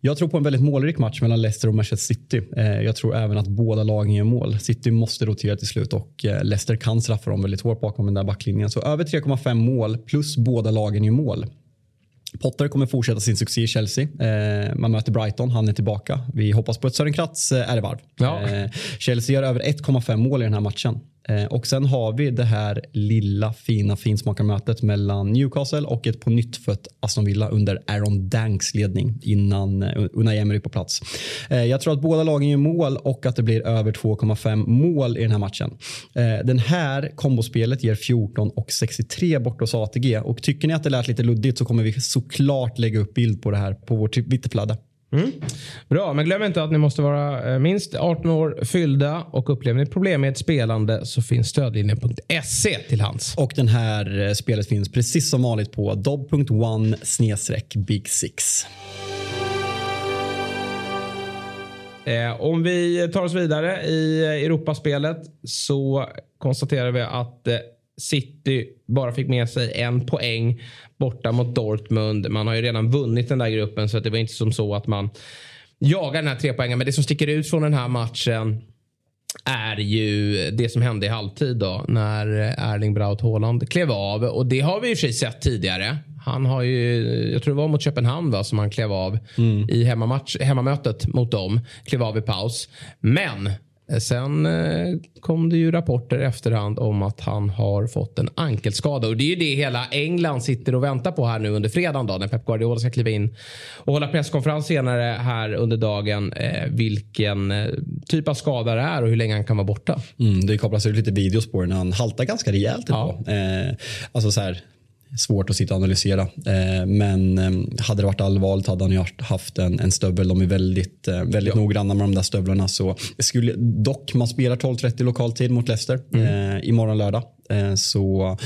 Jag tror på en väldigt målrik match mellan Leicester och Manchester City. Eh, jag tror även att båda lagen gör mål. City måste rotera till slut och eh, Leicester kan straffa dem väldigt hårt bakom den där backlinjen. Så över 3,5 mål plus båda lagen gör mål. Potter kommer fortsätta sin succé i Chelsea. Eh, man möter Brighton, han är tillbaka. Vi hoppas på ett Sören Kratz eh, ärevarv. Ja. Eh, Chelsea gör över 1,5 mål i den här matchen. Eh, och sen har vi det här lilla fina finsmakarmötet mellan Newcastle och ett på nytt fött Aston Villa under Aaron Danks ledning innan eh, Unai Emery på plats. Eh, jag tror att båda lagen gör mål och att det blir över 2,5 mål i den här matchen. Den här kombospelet ger 14 och 63 bort hos ATG och tycker ni att det lät lite luddigt så kommer vi såklart lägga upp bild på det här på vårt Twitterflöde. Mm. Bra, men glöm inte att ni måste vara eh, minst 18 år fyllda och upplever ni problem med ett spelande så finns stödlinjen.se till hands. Och den här eh, spelet finns precis som vanligt på dob.one big six. Eh, om vi tar oss vidare i Europaspelet så konstaterar vi att City bara fick med sig en poäng borta mot Dortmund. Man har ju redan vunnit den där gruppen så att det var inte som så att man jagar den här tre poängen. Men det som sticker ut från den här matchen är ju det som hände i halvtid då när Erling Braut Haaland klev av. Och det har vi i och för sig sett tidigare. Han har ju, jag tror det var mot Köpenhamn va, som han klev av mm. i hemmamatch, hemmamötet mot dem. Klev av i paus. Men Sen eh, kom det ju rapporter i efterhand om att han har fått en ankelskada. Och det är ju det hela England sitter och väntar på här nu under fredagen då, när Pep Guardiola ska kliva in och hålla presskonferens senare här under dagen. Eh, vilken eh, typ av skada det är och hur länge han kan vara borta. Mm, det kopplas ut lite videos på det när han haltar ganska rejält. Ja. Eh, alltså så här, svårt att sitta och analysera. Eh, men eh, hade det varit allvarligt hade han ju haft en, en stövel. De är väldigt, eh, väldigt ja. noggranna med de där stövlarna. Så skulle, dock, man spelar 12.30 lokaltid mot Leicester mm. eh, imorgon lördag. Eh, så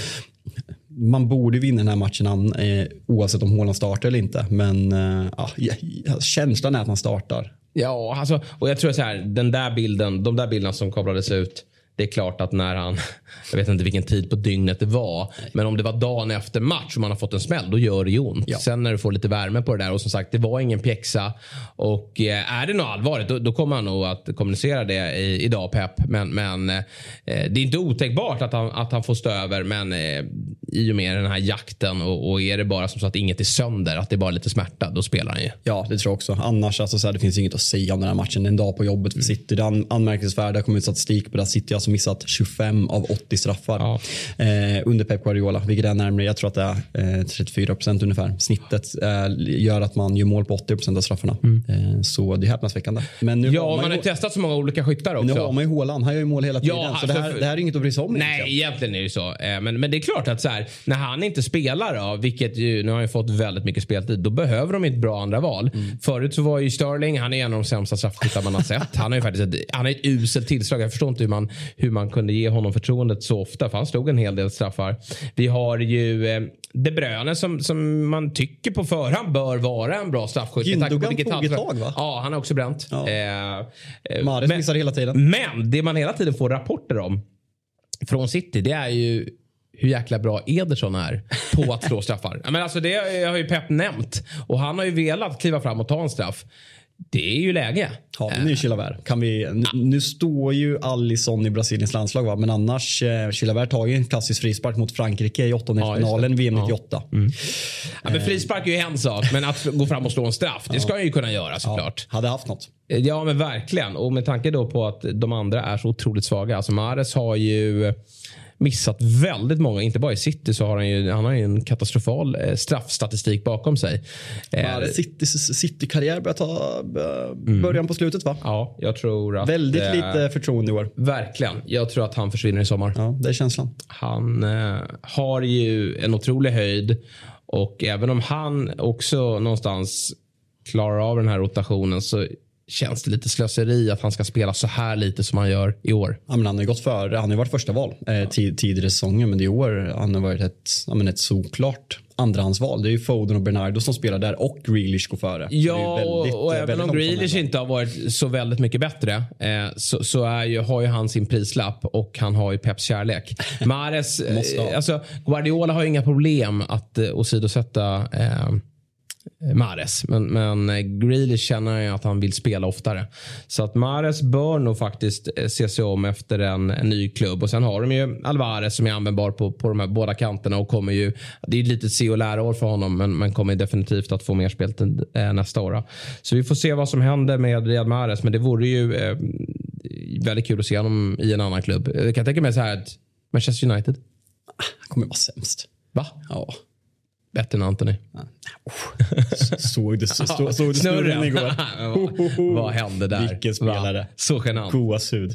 man borde vinna den här matchen eh, oavsett om Haaland startar eller inte. Men eh, ja, känslan är att han startar. Ja, alltså, och jag tror så här, den där bilden, de där bilderna som kablades ut det är klart att när han, jag vet inte vilken tid på dygnet det var, men om det var dagen efter match och man har fått en smäll, då gör det ju ont. Ja. Sen när du får lite värme på det där och som sagt, det var ingen pjäxa. Och eh, är det något allvarligt, då, då, kommer han nog att kommunicera det i, idag, Pep. Men, men eh, det är inte otänkbart att han, att han får stå över, men eh, i och med den här jakten och, och, är det bara som så att inget är sönder, att det är bara lite smärta, då spelar han ju. Ja, det tror jag också. Annars, alltså, så här, det finns inget att säga om den här matchen. En dag på jobbet för City. Det är anmärkningsvärt. Det har kommit statistik på det. City alltså missat 25 av 80 straffar ja. eh, under Pep Guardiola, vilket är närmare, jag tror att det är eh, 34 procent ungefär. Snittet eh, gör att man gör mål på 80 procent av straffarna. Mm. Eh, så det är häpnadsväckande. Men nu ja, har man, man har ju testat så många olika skyttar också. Nu har man ju Haaland, han gör ju mål hela tiden. Ja, så det här, det här är inget att bry sig om. Nej, egentligen, egentligen är det så. Eh, men, men det är klart att så här, när han inte spelar, då, vilket ju, nu har han ju fått väldigt mycket speltid, då behöver de ett bra andra val. Mm. Förut så var ju Sterling, han är en av de sämsta straffskyttar man har sett. Han har ju faktiskt ett, han har ett uselt tillslag. Jag förstår inte hur man, hur man kunde ge honom förtroendet så ofta, för han slog en hel del straffar. Vi har ju eh, De Bruyne som, som man tycker på förhand bör vara en bra straffskytt. Gündogan tog ett tag va? Ja, han har också bränt. Ja. Eh, eh Mahrez missar hela tiden. Men det man hela tiden får rapporter om från City, det är ju hur jäkla bra Ederson är på att slå straffar. Men alltså det har ju Pep nämnt. Och han har ju velat kliva fram och ta en straff. Det är ju läge. Ja, nu är Chilavert. Kan vi, nu, nu, står ju Alisson i Brasiliens landslag va? men annars eh, Chilavert tar ju en klassisk frispark mot Frankrike i åttondelsfinalen ja, VM 98. Ja. Mm. Ja, men frispark är ju en sak men att gå fram och slå en straff det ska han ju kunna göra såklart. hade haft något. Ja men verkligen och med tanke då på att de andra är så otroligt svaga. Alltså Mares har ju missat väldigt många. Inte bara i City så har han ju, han har ju en katastrofal eh, straffstatistik bakom sig. Eh, City-karriär börjar ta mm. början mm. på slutet va? Ja, jag tror att... Väldigt eh, lite förtroende i år. Verkligen. Jag tror att han försvinner i sommar. Ja, det är känslan. Han eh, har ju en otrolig höjd och även om han också någonstans klarar av den här rotationen så känns det lite slöseri att han ska spela så här lite som han gör i år. Ja, men han har gått före. Han har varit första val eh, tid, tidigare säsonger men i år han har varit ett, ja, men ett såklart andrahandsval. Det är ju Foden och Bernardo som spelar där och Grealish går före. Ja, väldigt, och, och även om Grealish inte har varit så väldigt mycket bättre eh, så, så är ju, har ju han sin prislapp och han har ju Peps kärlek. Mares, eh, alltså, Guardiola har ju inga problem att eh, åsidosätta eh, Mares. Men, men Grealish känner jag att han vill spela oftare. Så att Mares bör nog faktiskt eh, se sig om efter en, en, ny klubb. Och sen har de ju Alvarez som är användbar på, på de här båda kanterna och kommer ju. Det är lite se och lära år för honom men, men kommer definitivt att få mer speltid eh, nästa år. Så vi får se vad som händer med Riyad Mahrez. Men det vore ju eh, väldigt kul att se honom i en annan klubb. Jag kan tänka mig så här att Manchester United. Han kommer vara sämst. Va? Ja. Bättre än Anthony. såg du, så, såg du snurren igår? vad, vad hände där? Vilken spelare. Va? Så genant. Gåshud.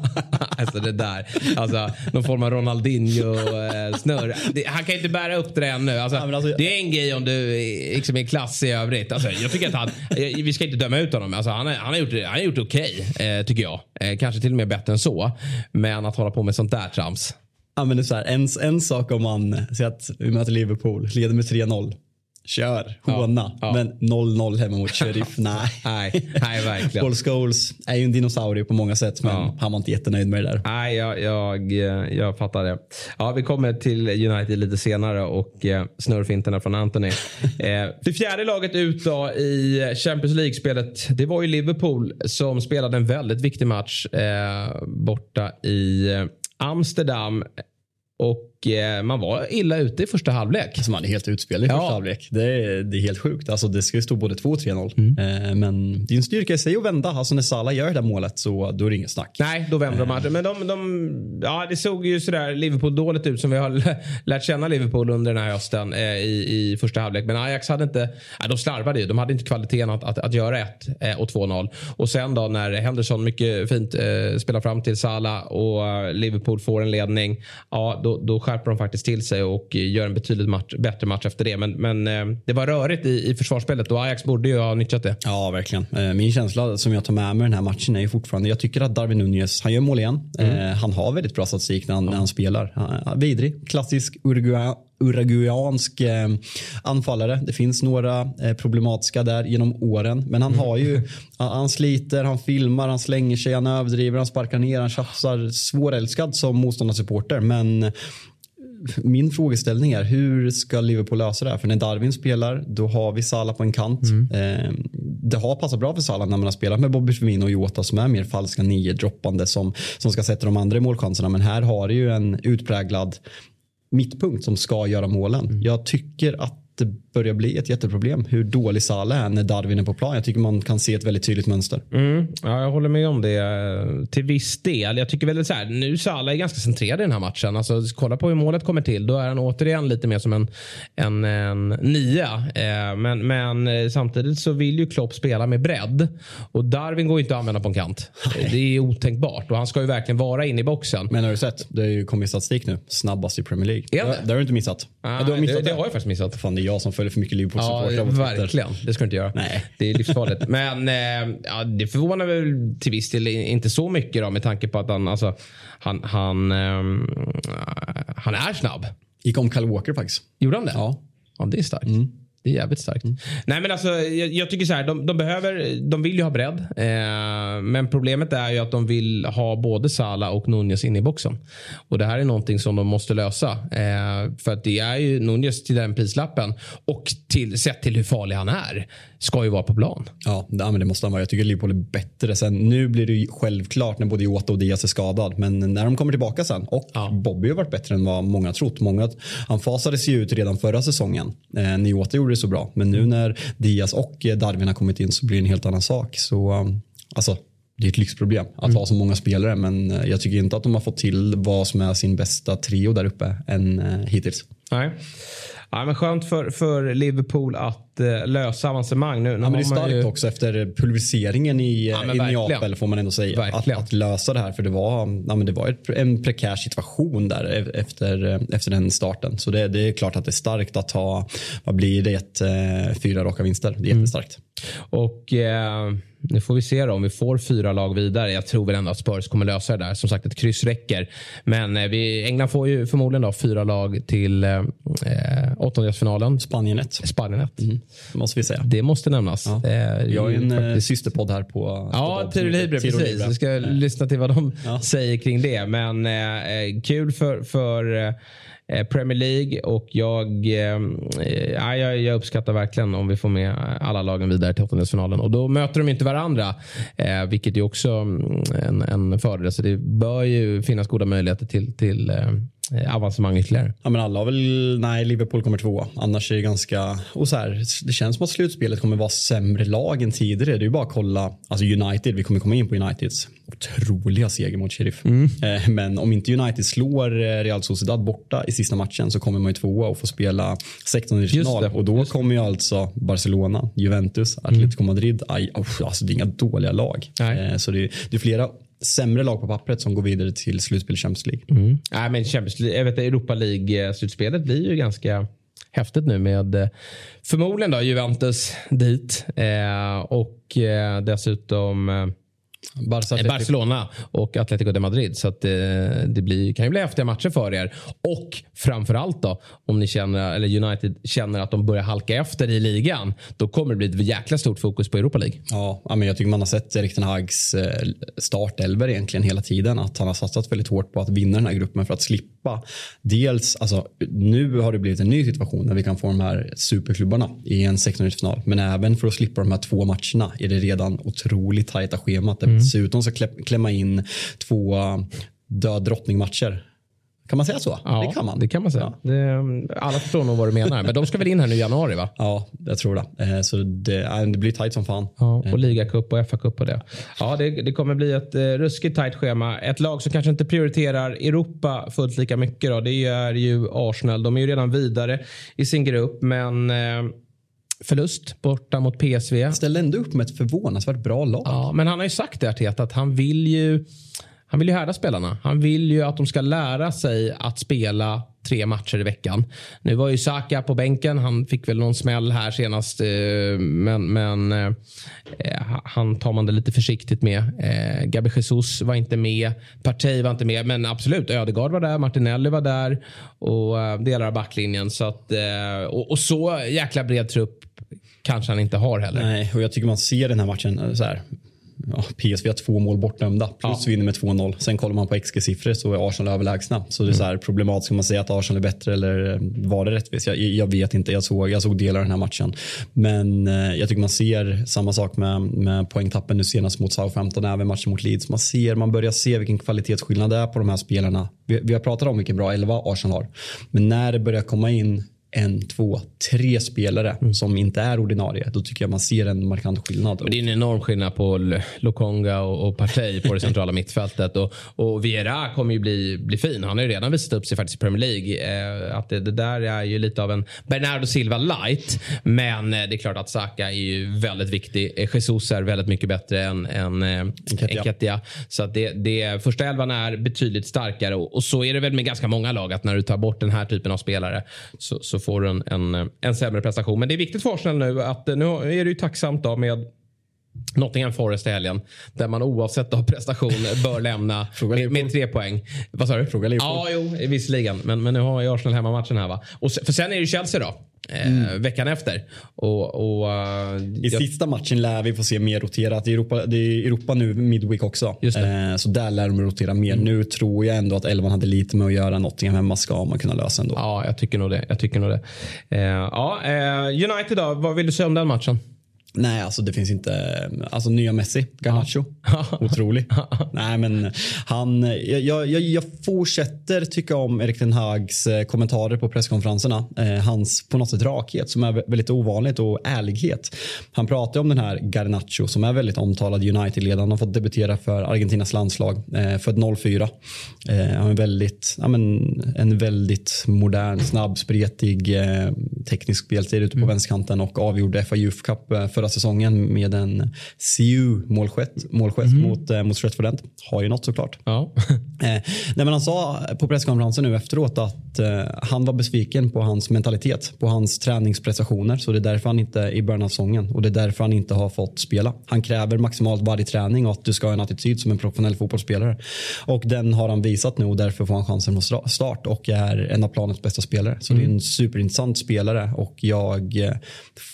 alltså det där. Alltså, någon form av Ronaldinho-snurr. Eh, han kan inte bära upp det ännu. Alltså, ja, alltså, det är en grej om du liksom är klass i övrigt. Alltså, jag tycker att han, vi ska inte döma ut honom. Alltså, han, han har gjort, han har gjort okej, okay, eh, tycker jag. Eh, kanske till och med bättre än så. Men att hålla på med sånt där trams. Ja, men det är så här, en, en sak om man säger att vi möter Liverpool, leder med 3-0. Kör, håna. Ja, ja. Men 0-0 hemma mot Sheriff, nej. nej. Nej, verkligen. Paul Scholes är ju en dinosaurie på många sätt, men ja. han var inte jättenöjd med det där. Nej, jag, jag, jag fattar det. Ja, vi kommer till United lite senare och eh, snurrfinterna från Anthony. eh, det fjärde laget ut då i Champions League-spelet, det var ju Liverpool som spelade en väldigt viktig match eh, borta i eh, Amsterdam och man var illa ute i första halvlek. Alltså man är helt utspelad i ja. första halvlek. Det är, det är helt sjukt. Alltså det ska ju stå både 2 och 3-0. Mm. Eh, men det är en styrka i sig att vända. Alltså när Salah gör det där målet så då är det inget snack. Nej, då vänder de matchen. Eh. Men de, de, ja, det såg ju sådär Liverpool dåligt ut som vi har lärt känna Liverpool under den här hösten eh, i, i första halvlek. Men Ajax hade inte, ja, de slarvade ju. De hade inte kvaliteten att, att, att göra 1 eh, och 2-0. Och sen då när Henderson mycket fint eh, spelar fram till Salah och Liverpool får en ledning. Ja, då, då skärper de faktiskt till sig och gör en betydligt match, bättre match efter det. Men, men eh, det var rörigt i, i försvarsspelet och Ajax borde ju ha nyttjat det. Ja, verkligen. Eh, min känsla som jag tar med mig den här matchen är ju fortfarande, jag tycker att Darwin Nunez, han gör mål igen. Mm. Han har väldigt bra statistik när han, när han spelar. Vidrig, klassisk Uruguay uruguayansk eh, anfallare. Det finns några eh, problematiska där genom åren. Men han har ju, han sliter, han filmar, han slänger sig, han överdriver, han sparkar ner, han tjafsar. Svårälskad som motståndarsupporter. Men min frågeställning är hur ska Liverpool lösa det här? För när Darwin spelar då har vi Salah på en kant. Mm. Eh, det har passat bra för Salah när man har spelat med Bobby Firmino och Jota som är mer falska nio droppande som, som ska sätta de andra målchanserna. Men här har du ju en utpräglad mittpunkt som ska göra målen. Mm. Jag tycker att det börjar bli ett jätteproblem hur dålig Salah är när Darwin är på plan. Jag tycker man kan se ett väldigt tydligt mönster. Mm. Ja, jag håller med om det eh, till viss del. Jag tycker väl så här, nu Salah är ganska centrerad i den här matchen. Alltså, kolla på hur målet kommer till. Då är han återigen lite mer som en, en, en nia. Eh, men, men eh, samtidigt så vill ju Klopp spela med bredd. Och Darwin går inte att använda på en kant. Nej. Det är otänkbart. Och han ska ju verkligen vara inne i boxen. Men har du sett? Det har ju kommit statistik nu. Snabbast i Premier League. Ja. Det, det har du inte missat. Ah, du har missat det, det, det har jag faktiskt missat. Fan, det är jag som följer för mycket Liverpool-supportrar. Ja, verkligen. Det ska du inte göra. Nej. Det är livsfarligt. Men eh, ja, det förvånar väl till viss del inte så mycket då, med tanke på att han, alltså, han, han, eh, han är snabb. Gick om Kyle Walker faktiskt. Gjorde han det? Ja. Ja, det är starkt. Mm. Det är jävligt starkt. Mm. Nej men alltså jag, jag, tycker så här. De, de, behöver, de vill ju ha bredd. Eh, men problemet är ju att de vill ha både Sala och Nunez inne i boxen. Och det här är någonting som de måste lösa. Eh, för att det är ju Nunez till den prislappen. Och till, sett till hur farlig han är. Ska ju vara på plan. Ja, men det måste han vara. Jag tycker Liverpool är bättre. Sen, nu blir det ju självklart när både Jota och Diaz är skadad. Men när de kommer tillbaka sen. Och ja. Bobby har varit bättre än vad många trott. Många, han fasades ju ut redan förra säsongen. Eh, när Jota gjorde det så bra. Men nu när Diaz och Darwin har kommit in så blir det en helt annan sak. Så um, alltså, det är ett lyxproblem att mm. ha så många spelare. Men eh, jag tycker inte att de har fått till vad som är sin bästa trio där uppe än hittills. Nej. Ja, men skönt för, för Liverpool att uh, lösa avancemang. Nu, nu ja, men det är starkt ju... också efter pulveriseringen i, ja, i Neapel får man ändå säga. Att, att, lösa det här för det var, ja, men det var ett, en prekär situation där e- efter, eh, efter den starten. Så det, det är klart att det är starkt att ha, vad blir det, ett, uh, fyra raka vinster. Det är jättestarkt. Mm. Och... Uh nu får vi se då, om vi får fyra lag vidare. Jag tror väl ändå att Spurs kommer lösa det där. Som sagt, ett kryss räcker. Men eh, vi, England får ju förmodligen då fyra lag till eh, åttondelsfinalen. Spanien ett. Spanien ett. Mm. måste vi säga. Det måste nämnas. Ja. Eh, jag är en faktiskt... systerpodd här på Ja, Tiro Libre. Precis. Vi ska lyssna till vad de ja. säger kring det. Men eh, kul för, för eh, Eh, Eh, Premier League och jag, eh, eh, jag, jag uppskattar verkligen om vi får med alla lagen vidare till åttondelsfinalen. Och då möter de inte varandra, eh, vilket är också mm, en, en fördel. Så det bör ju finnas goda möjligheter till, till eh, avancemang ytterligare. Ja, men alla har väl, nej Liverpool kommer tvåa. Annars är det ganska, och så här, det känns som att slutspelet kommer vara sämre lag än tidigare. Det är ju bara att kolla, alltså United, vi kommer komma in på Uniteds otroliga seger mot Sheriff. Mm. Eh, men om inte United slår eh, Real Sociedad borta i sista matchen så kommer man ju tvåa och får spela 16 i final. Och då kommer ju alltså Barcelona, Juventus, Atletico mm. Madrid. Aj, oh, alltså det är inga dåliga lag. Nej. Så det det är flera sämre lag på pappret som går vidare till slutspel i Champions League. Mm. Nej, men Champions League, jag vet, Europa League-slutspelet blir ju ganska häftigt nu med eh, förmodligen då Juventus dit eh, och eh, dessutom eh, Barca, eh, Barcelona och Atletico de Madrid. Så att det, det blir, kan ju bli häftiga matcher för er. Och framförallt då, om ni känner, eller United känner att de börjar halka efter i ligan. Då kommer det bli ett jäkla stort fokus på Europa League. Ja, men jag tycker man har sett Erik Ten Hags eh, startelver egentligen hela tiden. Att han har satsat väldigt hårt på att vinna den här gruppen för att slippa. Dels, alltså nu har det blivit en ny situation där vi kan få de här superklubbarna i en 16-final. Men även för att slippa de här två matcherna är det redan otroligt tajta schemat. Mm. Dessutom ska klämma in två död drottningmatcher kan man säga så? Ja, det kan man. Det kan man säga. Ja. Det, alla förstår nog vad du menar. Men de ska väl in här nu i januari va? Ja, jag tror det. Eh, så det, det blir tajt som fan. Ja, och eh. ligacup och FA-cup och det. Ja, det, det kommer bli ett eh, ruskigt tajt schema. Ett lag som kanske inte prioriterar Europa fullt lika mycket då, det är ju Arsenal. De är ju redan vidare i sin grupp, men förlust borta mot PSV. Ställde ändå upp med ett förvånansvärt bra lag. Ja, men han har ju sagt det Arteta att han vill ju Han vill ju härda spelarna. Han vill ju att de ska lära sig att spela tre matcher i veckan. Nu var ju Saka på bänken. Han fick väl någon smäll här senast. Eh, men, men eh, han tar man det lite försiktigt med. Eh, Gabi Jesus var inte med. Partey var inte med. Men absolut, Ödegaard var där. Martinelli var där. Och delar av backlinjen. Så att, och, och så jäkla bred trupp kanske han inte har heller. Nej, och jag tycker man ser den här matchen så här ja, PSV har två mål bortdömda plus ja. vinner med 2-0. Sen kollar man på XG-siffror så är Arsenal överlägsna. Så det är så här problematiskt. Ska man säga att Arsenal är bättre eller var det rättvist? Jag, jag vet inte. Jag såg, jag såg delar av den här matchen. Men eh, jag tycker man ser samma sak med, med poängtappen nu senast mot Southampton, även matchen mot Leeds. Man, ser, man börjar se vilken kvalitetsskillnad det är på de här spelarna. Vi, vi har pratat om vilken bra elva Arsenal har. Men när det börjar komma in en, två, tre spelare mm. som inte är ordinarie, då tycker jag man ser en markant skillnad. Det är en enorm skillnad på Lokonga och, och Partey på det centrala mittfältet. Och, och Viera kommer ju bli, bli fin. Han har ju redan visat upp sig faktiskt i Premier League. Eh, att det, det, där är ju lite av en Bernardo Silva light. Men eh, det är klart att Saka är ju väldigt viktig. Eh, Jesus är väldigt mycket bättre än, än eh, Enketia. Så att det, det, första elvan är betydligt starkare. Och, och, så är det väl med ganska många lag att när du tar bort den här typen av spelare så, så får du en, en, en sämre prestation. Men det är viktigt för Arsenal nu att nu är det ju tacksamt då med Nottingham Forest i helgen. Där man oavsett då prestation bör lämna med, med, tre poäng. Vad sa du? Fråga Liverpool. Ja, jo, visserligen. Men, men nu har ju Arsenal hemmamatchen här va. Och, för sen är det Chelsea då. Eh, mm. veckan efter. Och, och, uh, I jag... sista matchen lär vi få se mer roterat. Europa, det är Europa nu midweek också. Eh, så där lär de rotera mer. Mm. Nu tror jag ändå att elvan hade lite med att göra. Nottingham hemma ska man kunna lösa ändå. Ja, jag tycker nog det. Jag tycker nog det. Eh, ja, eh, United då, vad vill du säga om den matchen? Nej, alltså det finns inte. Alltså nya Messi, Garnacho. Otrolig. Nej, men han. Jag, jag, jag fortsätter tycka om Erik Ten Hags eh, kommentarer på presskonferenserna. Eh, hans på något sätt rakhet som är väldigt ovanligt och ärlighet. Han pratar om den här Garnacho som är väldigt omtalad United-ledare. Han har fått debutera för Argentinas landslag. Eh, född 04. Eh, han är väldigt, ja, men, en väldigt modern, snabb, spretig, eh, teknisk speltid ute på mm. vänsterkanten och avgjorde FA Youth Cup eh, förra säsongen med en CU målgest, mm. mot, eh, mot Stretford End. Har ju något såklart. Ja. eh, nej, men han sa på presskonferensen nu efteråt att eh, han var besviken på hans mentalitet, på hans träningsprestationer. Så det är därför han inte i början av säsongen och det är därför han inte har fått spela. Han kräver maximalt varje träning och att du ska ha en attityd som en professionell fotbollsspelare. Och den har han visat nu och därför får han chansen på start och är en av planets bästa spelare. Så mm. det är en mm. superintressant spelare och jag eh,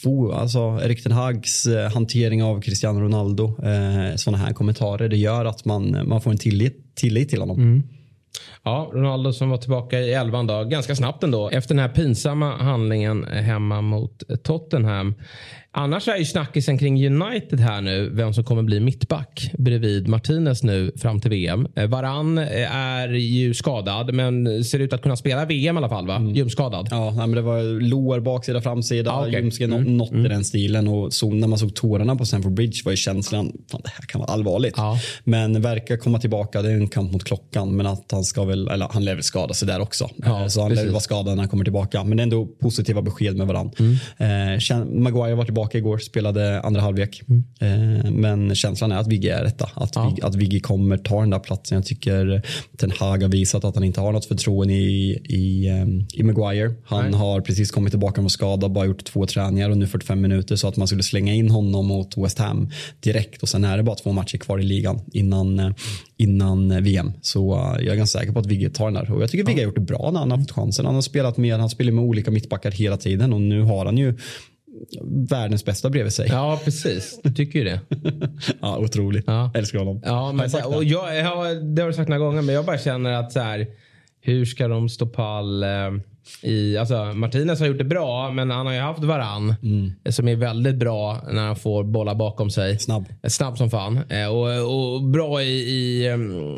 får, alltså Erik Ten Hag Hags eh, hantering av Cristiano Ronaldo, eh, sådana här kommentarer, det gör att man, man får en tillit, tillit till honom. Mm. Ja, Ronaldo som var tillbaka i elvan då, ganska snabbt ändå. Efter den här pinsamma handlingen hemma mot Tottenham. Annars är ju snackisen kring United här nu, vem som kommer bli mittback bredvid Martinez nu fram till VM. Eh, Varann eh, är ju skadad, men ser ut att kunna spela VM i alla fall, va? Mm. Ljumskadad. Ja, men det var lår, baksida, framsida, ah, okay. ljumske, mm. något mm. i den stilen. Och så när man såg tårarna på Stamford Bridge var ju känslan, fan det här kan vara allvarligt. Ja. Men verkar komma tillbaka, det är en kamp mot klockan, men att han ska väl, eller han lär väl skada sig där också. Ja, så han lär vara skadad när han kommer tillbaka. Men det är ändå positiva besked med varandra. Mm. Eh, Maguire var tillbaka igår, spelade andra halvlek. Mm. Eh, men känslan är att Vigge är detta. Att, ja. Vigge, att Vigge kommer ta den där platsen. Jag tycker Ten Hag har visat att han inte har något förtroende i, i, ehm, i Maguire. Han Nej. har precis kommit tillbaka från skada, bara gjort två träningar och nu 45 minuter så att man skulle slänga in honom mot West Ham direkt och sen är det bara två matcher kvar i ligan innan, eh, innan VM. Så uh, jag är ganska säker på att Vigge tar den där. Och jag tycker Vigge har gjort det bra när han har fått chansen. Han har spelat med, han spelar med olika mittbackar hela tiden och nu har han ju världens bästa bredvid sig. Ja, precis. Du tycker ju det. ja, otroligt. Ja. Älskar honom. Ja, men, har och jag, jag, det har du sagt några gånger, men jag bara känner att så här, hur ska de stå pall? Eh, i, alltså Martinez har gjort det bra, men han har ju haft Varann mm. som är väldigt bra när han får bollar bakom sig. Snabb. Snabb som fan. Eh, och, och bra i, i um,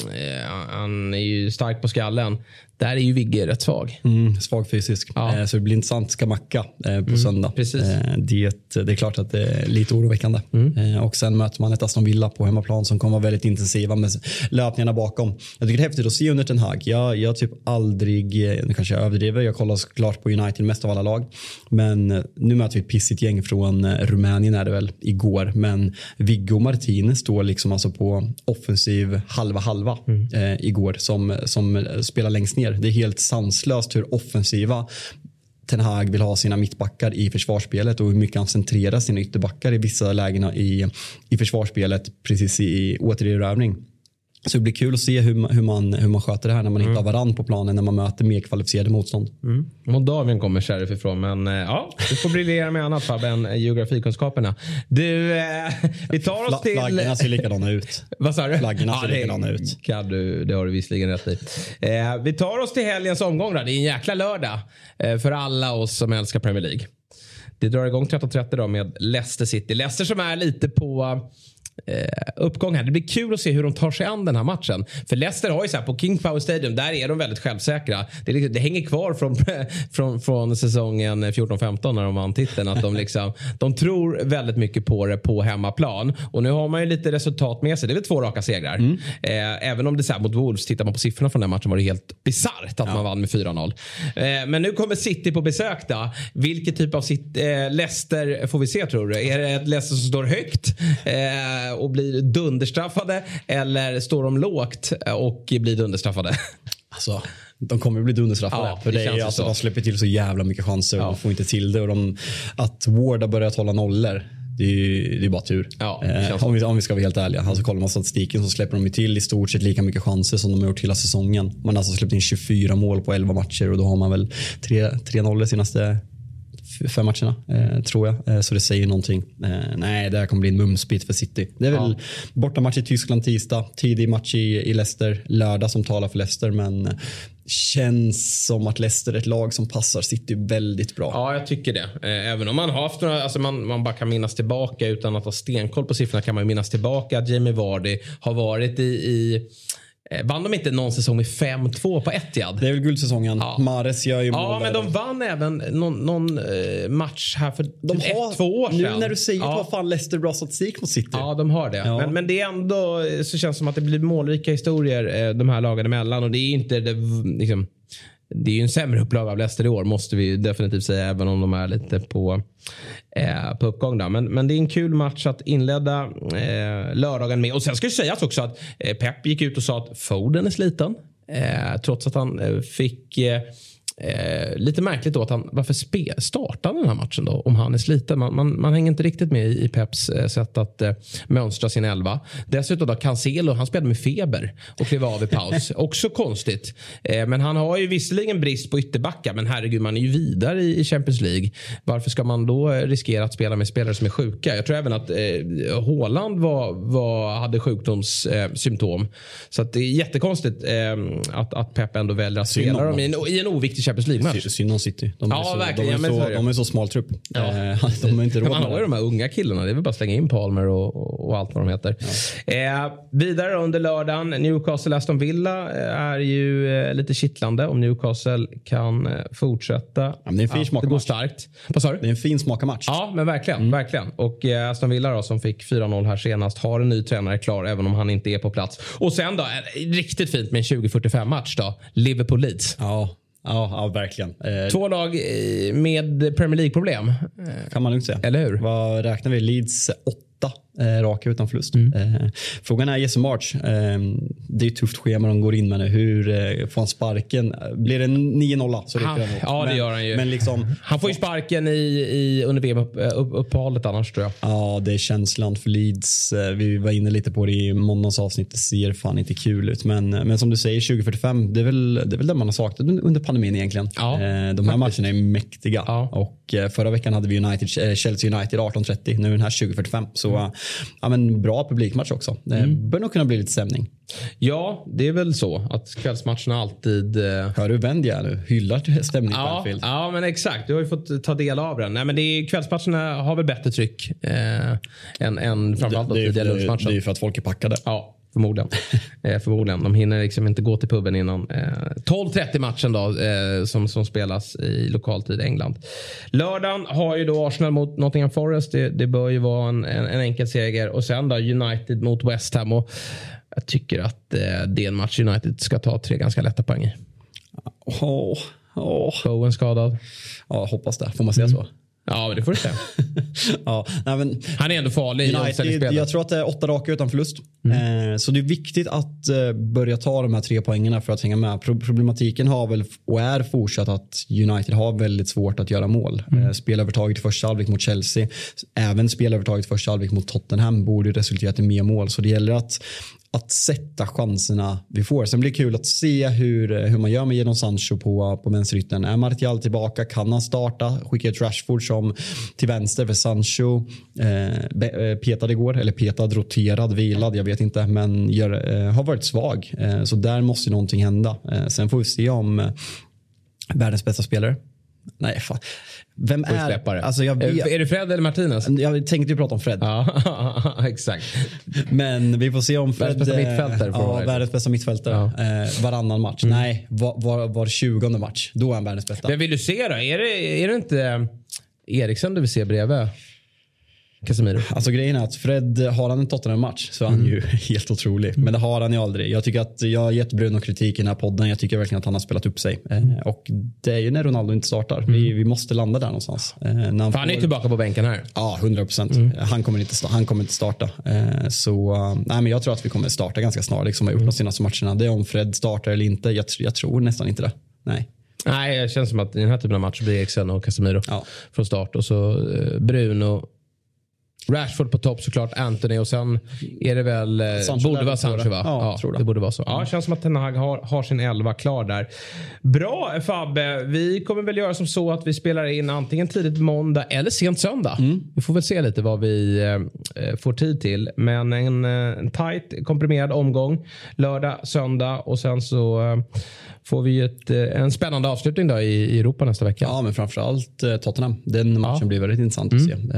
han är ju stark på skallen. Där är ju Vigge rätt svag. Mm, svag fysisk. Ja. Eh, så det blir intressant. Ska Macka eh, på söndag. precis. Eh, det, det är klart att det är lite oroväckande. Mm. Och sen möter man ett Aston Villa på hemmaplan som kommer vara väldigt intensiva med löpningarna bakom. Jag tycker det är häftigt att se under Ten Hag. Jag, jag typ aldrig, nu kanske jag överdriver, jag kollar såklart på United mest av alla lag. Men nu möter vi ett pissigt gäng från Rumänien är det väl, igår. Men Viggo Martinez står liksom alltså på offensiv halva halva eh, igår som, som spelar längst ner. Det är helt sanslöst hur offensiva Ten Hag vill ha sina mittbackar i försvarsspelet och hur mycket han centrerar sina ytterbackar i vissa lägen i, i försvarsspelet precis i, i återerövring. Så det blir kul att se hur, man- hur, man, hur man sköter det här när man inte har varann på planen när man möter mer kvalificerade motstånd. Mm. Moldavien kommer Sheriff ifrån men eh, ja, du får briljera med annat Fabbe än eh, geografikunskaperna. Du, eh, vi tar oss Fla- till... Flaggorna ser likadana ut. Vad sa du? Flaggorna ser det likadana ut. Kan du, det har du visserligen rätt i. Eh, vi tar oss till helgens omgång då. Det är en jäkla lördag eh, för alla oss som älskar Premier League. Det drar igång 13.30 då med Leicester City. Leicester som är lite på eh, uppgång här. Det blir kul att se hur de tar sig an den här matchen. För Leicester har ju så här på King Power Stadium, där är de väldigt självsäkra. Det, är liksom, det hänger kvar från, från, från säsongen 14-15 när de vann titeln. Att de, liksom, de tror väldigt mycket på det på hemmaplan. Och nu har man ju lite resultat med sig. Det är väl två raka segrar. Eh, även om det så här mot Wolves, tittar man på siffrorna från den matchen var det helt bisarrt att man vann med 4-0. Eh, men nu kommer City på besök då. Vilken typ av sit, eh, Leicester får vi se tror du? Är det ett Leicester som står högt eh, och blir dunderstraffade? Eller står de lågt och blir dunderstraffade? Alltså, de kommer ju bli dunderstraffade. Ja, för det det är, alltså, så. de släpper till så jävla mycket chanser och Ja. de får inte till det. Och de, att Ward har börjat hålla nollor, det är, ju- det är bara tur. Ja, eh, om, vi, om vi ska vara helt ärliga. Alltså, kollar man statistiken så släpper de till i stort sett lika mycket chanser som de har gjort hela säsongen. Man har alltså släppt in 24 mål på 11 matcher och då har man väl 3-0 de senaste fem matcherna, eh, tror jag. Eh, så det säger någonting. Eh, nej, det här kommer bli en mumsbit för City. Det är väl bortamatch i Tyskland tisdag, tidig match i, i Leicester, lördag som talar för Leicester. Men eh, känns som att Leicester är ett lag som passar City väldigt bra. Ja, jag tycker det. Även om man har haft några, alltså man, man bara kan minnas tillbaka utan att ha stenkoll på siffrorna kan man minnas tillbaka att Jamie Vardy har varit i, i vann de inte någon säsong med 5-2 på Etihad? Det är väl guldsäsongen. Ja. Mares gör ju mål Ja, men de vann även någon, någon eh, match här för de typ har, ett, två år sedan. Nu när du säger det, ja. har fan Leicester bra statistik mot City. Ja, de har det. Ja. Men, men det är ändå eh, så känns som att det blir målrika historier eh, de här lagen emellan. Och det är inte det, liksom, det är ju en sämre upplaga av Leicester i år måste vi ju definitivt säga även om de är lite på, eh, på uppgång. Där. Men, men det är en kul match att inleda eh, lördagen med. Och sen ska det sägas också att eh, Pep gick ut och sa att Foden är sliten. Eh, trots att han eh, fick eh, eh, lite märkligt då att han, varför spe, startar han den här matchen då om han är sliten? Man, man, man hänger inte riktigt med i, i Peps eh, sätt att eh, mönstra sin elva. Dessutom då Cancelo, han spelade med feber och klev av i paus. Också konstigt. Eh, men han har ju visserligen brist på ytterbackar men herregud man är ju vidare i, i Champions League. Varför ska man då eh, riskera att spela med spelare som är sjuka? Jag tror även att eh, Haaland var, var, hade sjukdomssymptom. Symptom. så att det är jättekonstigt eh, att, att Pep ändå väljer att spela dem i en, i en oviktig Champions League-match. Sy- Synd om City. De är, Ja, så, verkligen. de, är så det. de är så smal trupp. Ja. Eh, de är inte Men råd man har ju det. de här unga killarna. Det är väl bara att slänga in Palmer och, och, allt vad de heter. Eh, vidare under lördagen. Newcastle-Aston Villa eh, är ju eh, lite kittlande om Newcastle kan eh, fortsätta. men det är en fin att smakmatch. gå starkt. Vad sa du? Det är en fin smakarmatch. Ja, men verkligen. Mm. verkligen. Och eh, Aston Villa då, som fick 4-0 här senast har en ny tränare klar även om han inte är på plats. Och sen då, riktigt fint med en 2045 match då. Liverpool-Leeds. Ja, ja, ja verkligen. Eh, Två lag eh, med Premier League-problem. kan man lugnt säga. Eller hur? Vad räknar vi? Leeds åtta eh, raka utan förlust. Mm. Eh, frågan är Jesse March. Eh, det är ett tufft schema de går in med nu. Hur eh, får han sparken? Blir det en 9-0 så räcker Han- det ja, det men, gör han ju. Men liksom, Han får ju sparken i, i, under VM-uppehållet annars tror jag. Ja, det är känslan för Leeds. Eh, Vi var inne lite på det i måndagens avsnitt. Det ser fan inte kul ut. Men, men som du säger, 2045, det är väl det, är väl det man har saknat un- under pandemin egentligen. Ja, Eh, De här faktiskt. matcherna är mäktiga. Ja. Och eh, förra veckan hade vi United, eh, Chelsea United 18.30. Nu är den här 2045. Så Mm. Ja, men bra publikmatch också. Det bör nog kunna bli lite stämning. Ja, det är väl så att kvällsmatcherna alltid... eh, Hör du är nu? Hyllar stämning på Ja, Anfield. ja, men exakt. Du har ju fått ta del av den. Nej, men det är, kvällsmatcherna har väl bättre tryck eh, än, än framförallt det, det, lunchmatchen. det är ju för att folk är packade. Ja, Förmodligen. eh, förmodligen. De hinner liksom inte gå till puben innan eh, 12.30 matchen då, eh, som, som spelas i lokaltid i England. Lördagen har ju då Arsenal mot Nottingham Forest. Det, det bör ju vara en, en, en, enkel seger. Och sen då United mot West Ham. Och jag tycker att eh, det är en match United ska ta tre ganska lätta poäng i. Oh, oh. Bowen skadad. Ja, hoppas det. Får man säga mm. så? Ja, men det får du säga. ja, nej, men, Han är ändå farlig United, i Jag tror att det är åtta raka utan förlust. Mm. Eh, så det är viktigt att eh, börja ta de här tre poängerna för att hänga med. Pro problematiken har väl och är fortsatt att United har väldigt svårt att göra mål. Mm. Eh, spelövertaget i första halvlek mot Chelsea, även spelövertaget i första halvlek mot Tottenham borde resulterat i mer mål. Så det gäller att att sätta chanserna vi får. Sen blir det kul att se hur, hur man gör med Jadon Sancho på, på vänsterytten. Är Martial tillbaka? Kan han starta? Skicka ut Rashford som till vänster för Sancho eh, eh, petad igår, eller petad, roterad, vilad, jag vet inte, men gör, eh, har varit svag. Eh, så där måste någonting hända. Eh, sen får vi se om eh, världens bästa spelare Nej, fan. Vem är... Alltså jag vet... Är det Fred eller Martinez? Jag tänkte ju prata om Fred. Ja, exakt. Men vi får se om Fred... Världens bästa mittfältare. Ja, världens bästa mittfältare. Ja. Eh, varannan match. Mm. Nej, var, var, var 20 match. Då är han världens bästa. Men vill du se då? Är det, är det inte Eriksson du vill se bredvid? Casemiro. Alltså grejen är att Fred, har han en Tottenham-match så är han mm. ju helt otrolig. Men det har han ju aldrig. Jag tycker att jag har gett Bruno kritik i den här podden. Jag tycker verkligen att han har spelat upp sig. Eh, och det är ju när Ronaldo inte startar. Mm. Vi, vi måste landa där någonstans. Eh, när han, får... han är tillbaka på bänken här. Ja, 100 procent. Mm. Han, kommer inte, han kommer inte starta. Eh, så nej, men jag tror att vi kommer starta ganska snart. Liksom, har gjort mm. de senaste matcherna. Det är om Fred startar eller inte. Jag, jag tror nästan inte det. Nej. Nej, det känns som att i den här typen av match blir Eriksen och Casemiro ja. från start. Och så Bruno Rashford på topp såklart, Anthony och sen är det väl... Eh, Sancho borde vara Sancho va? Ja, ja det. det. borde vara så. Ja, känns som att Ten Hag har, har sin elva klar där. Bra Fabbe, vi kommer väl göra som så att vi spelar in antingen tidigt måndag eller sent söndag. Mm. Vi får väl se lite vad vi eh, får tid till. Men en, eh, en tight komprimerad omgång lördag, söndag och sen så eh, får vi ett, eh, en spännande avslutning då i, i Europa nästa vecka. Ja, men framförallt eh, Tottenham. Den matchen ja. blir väldigt intressant att mm. se.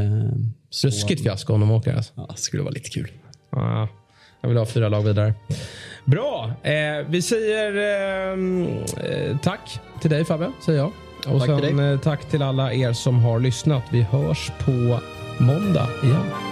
Ruskigt fiasko om de åker. Alltså. Ja, det skulle vara lite kul. Ja, jag vill ha fyra lag vidare. Bra. Eh, vi säger eh, tack till dig Fabbe, säger jag. Och tack sen till eh, tack till alla er som har lyssnat. Vi hörs på måndag igen.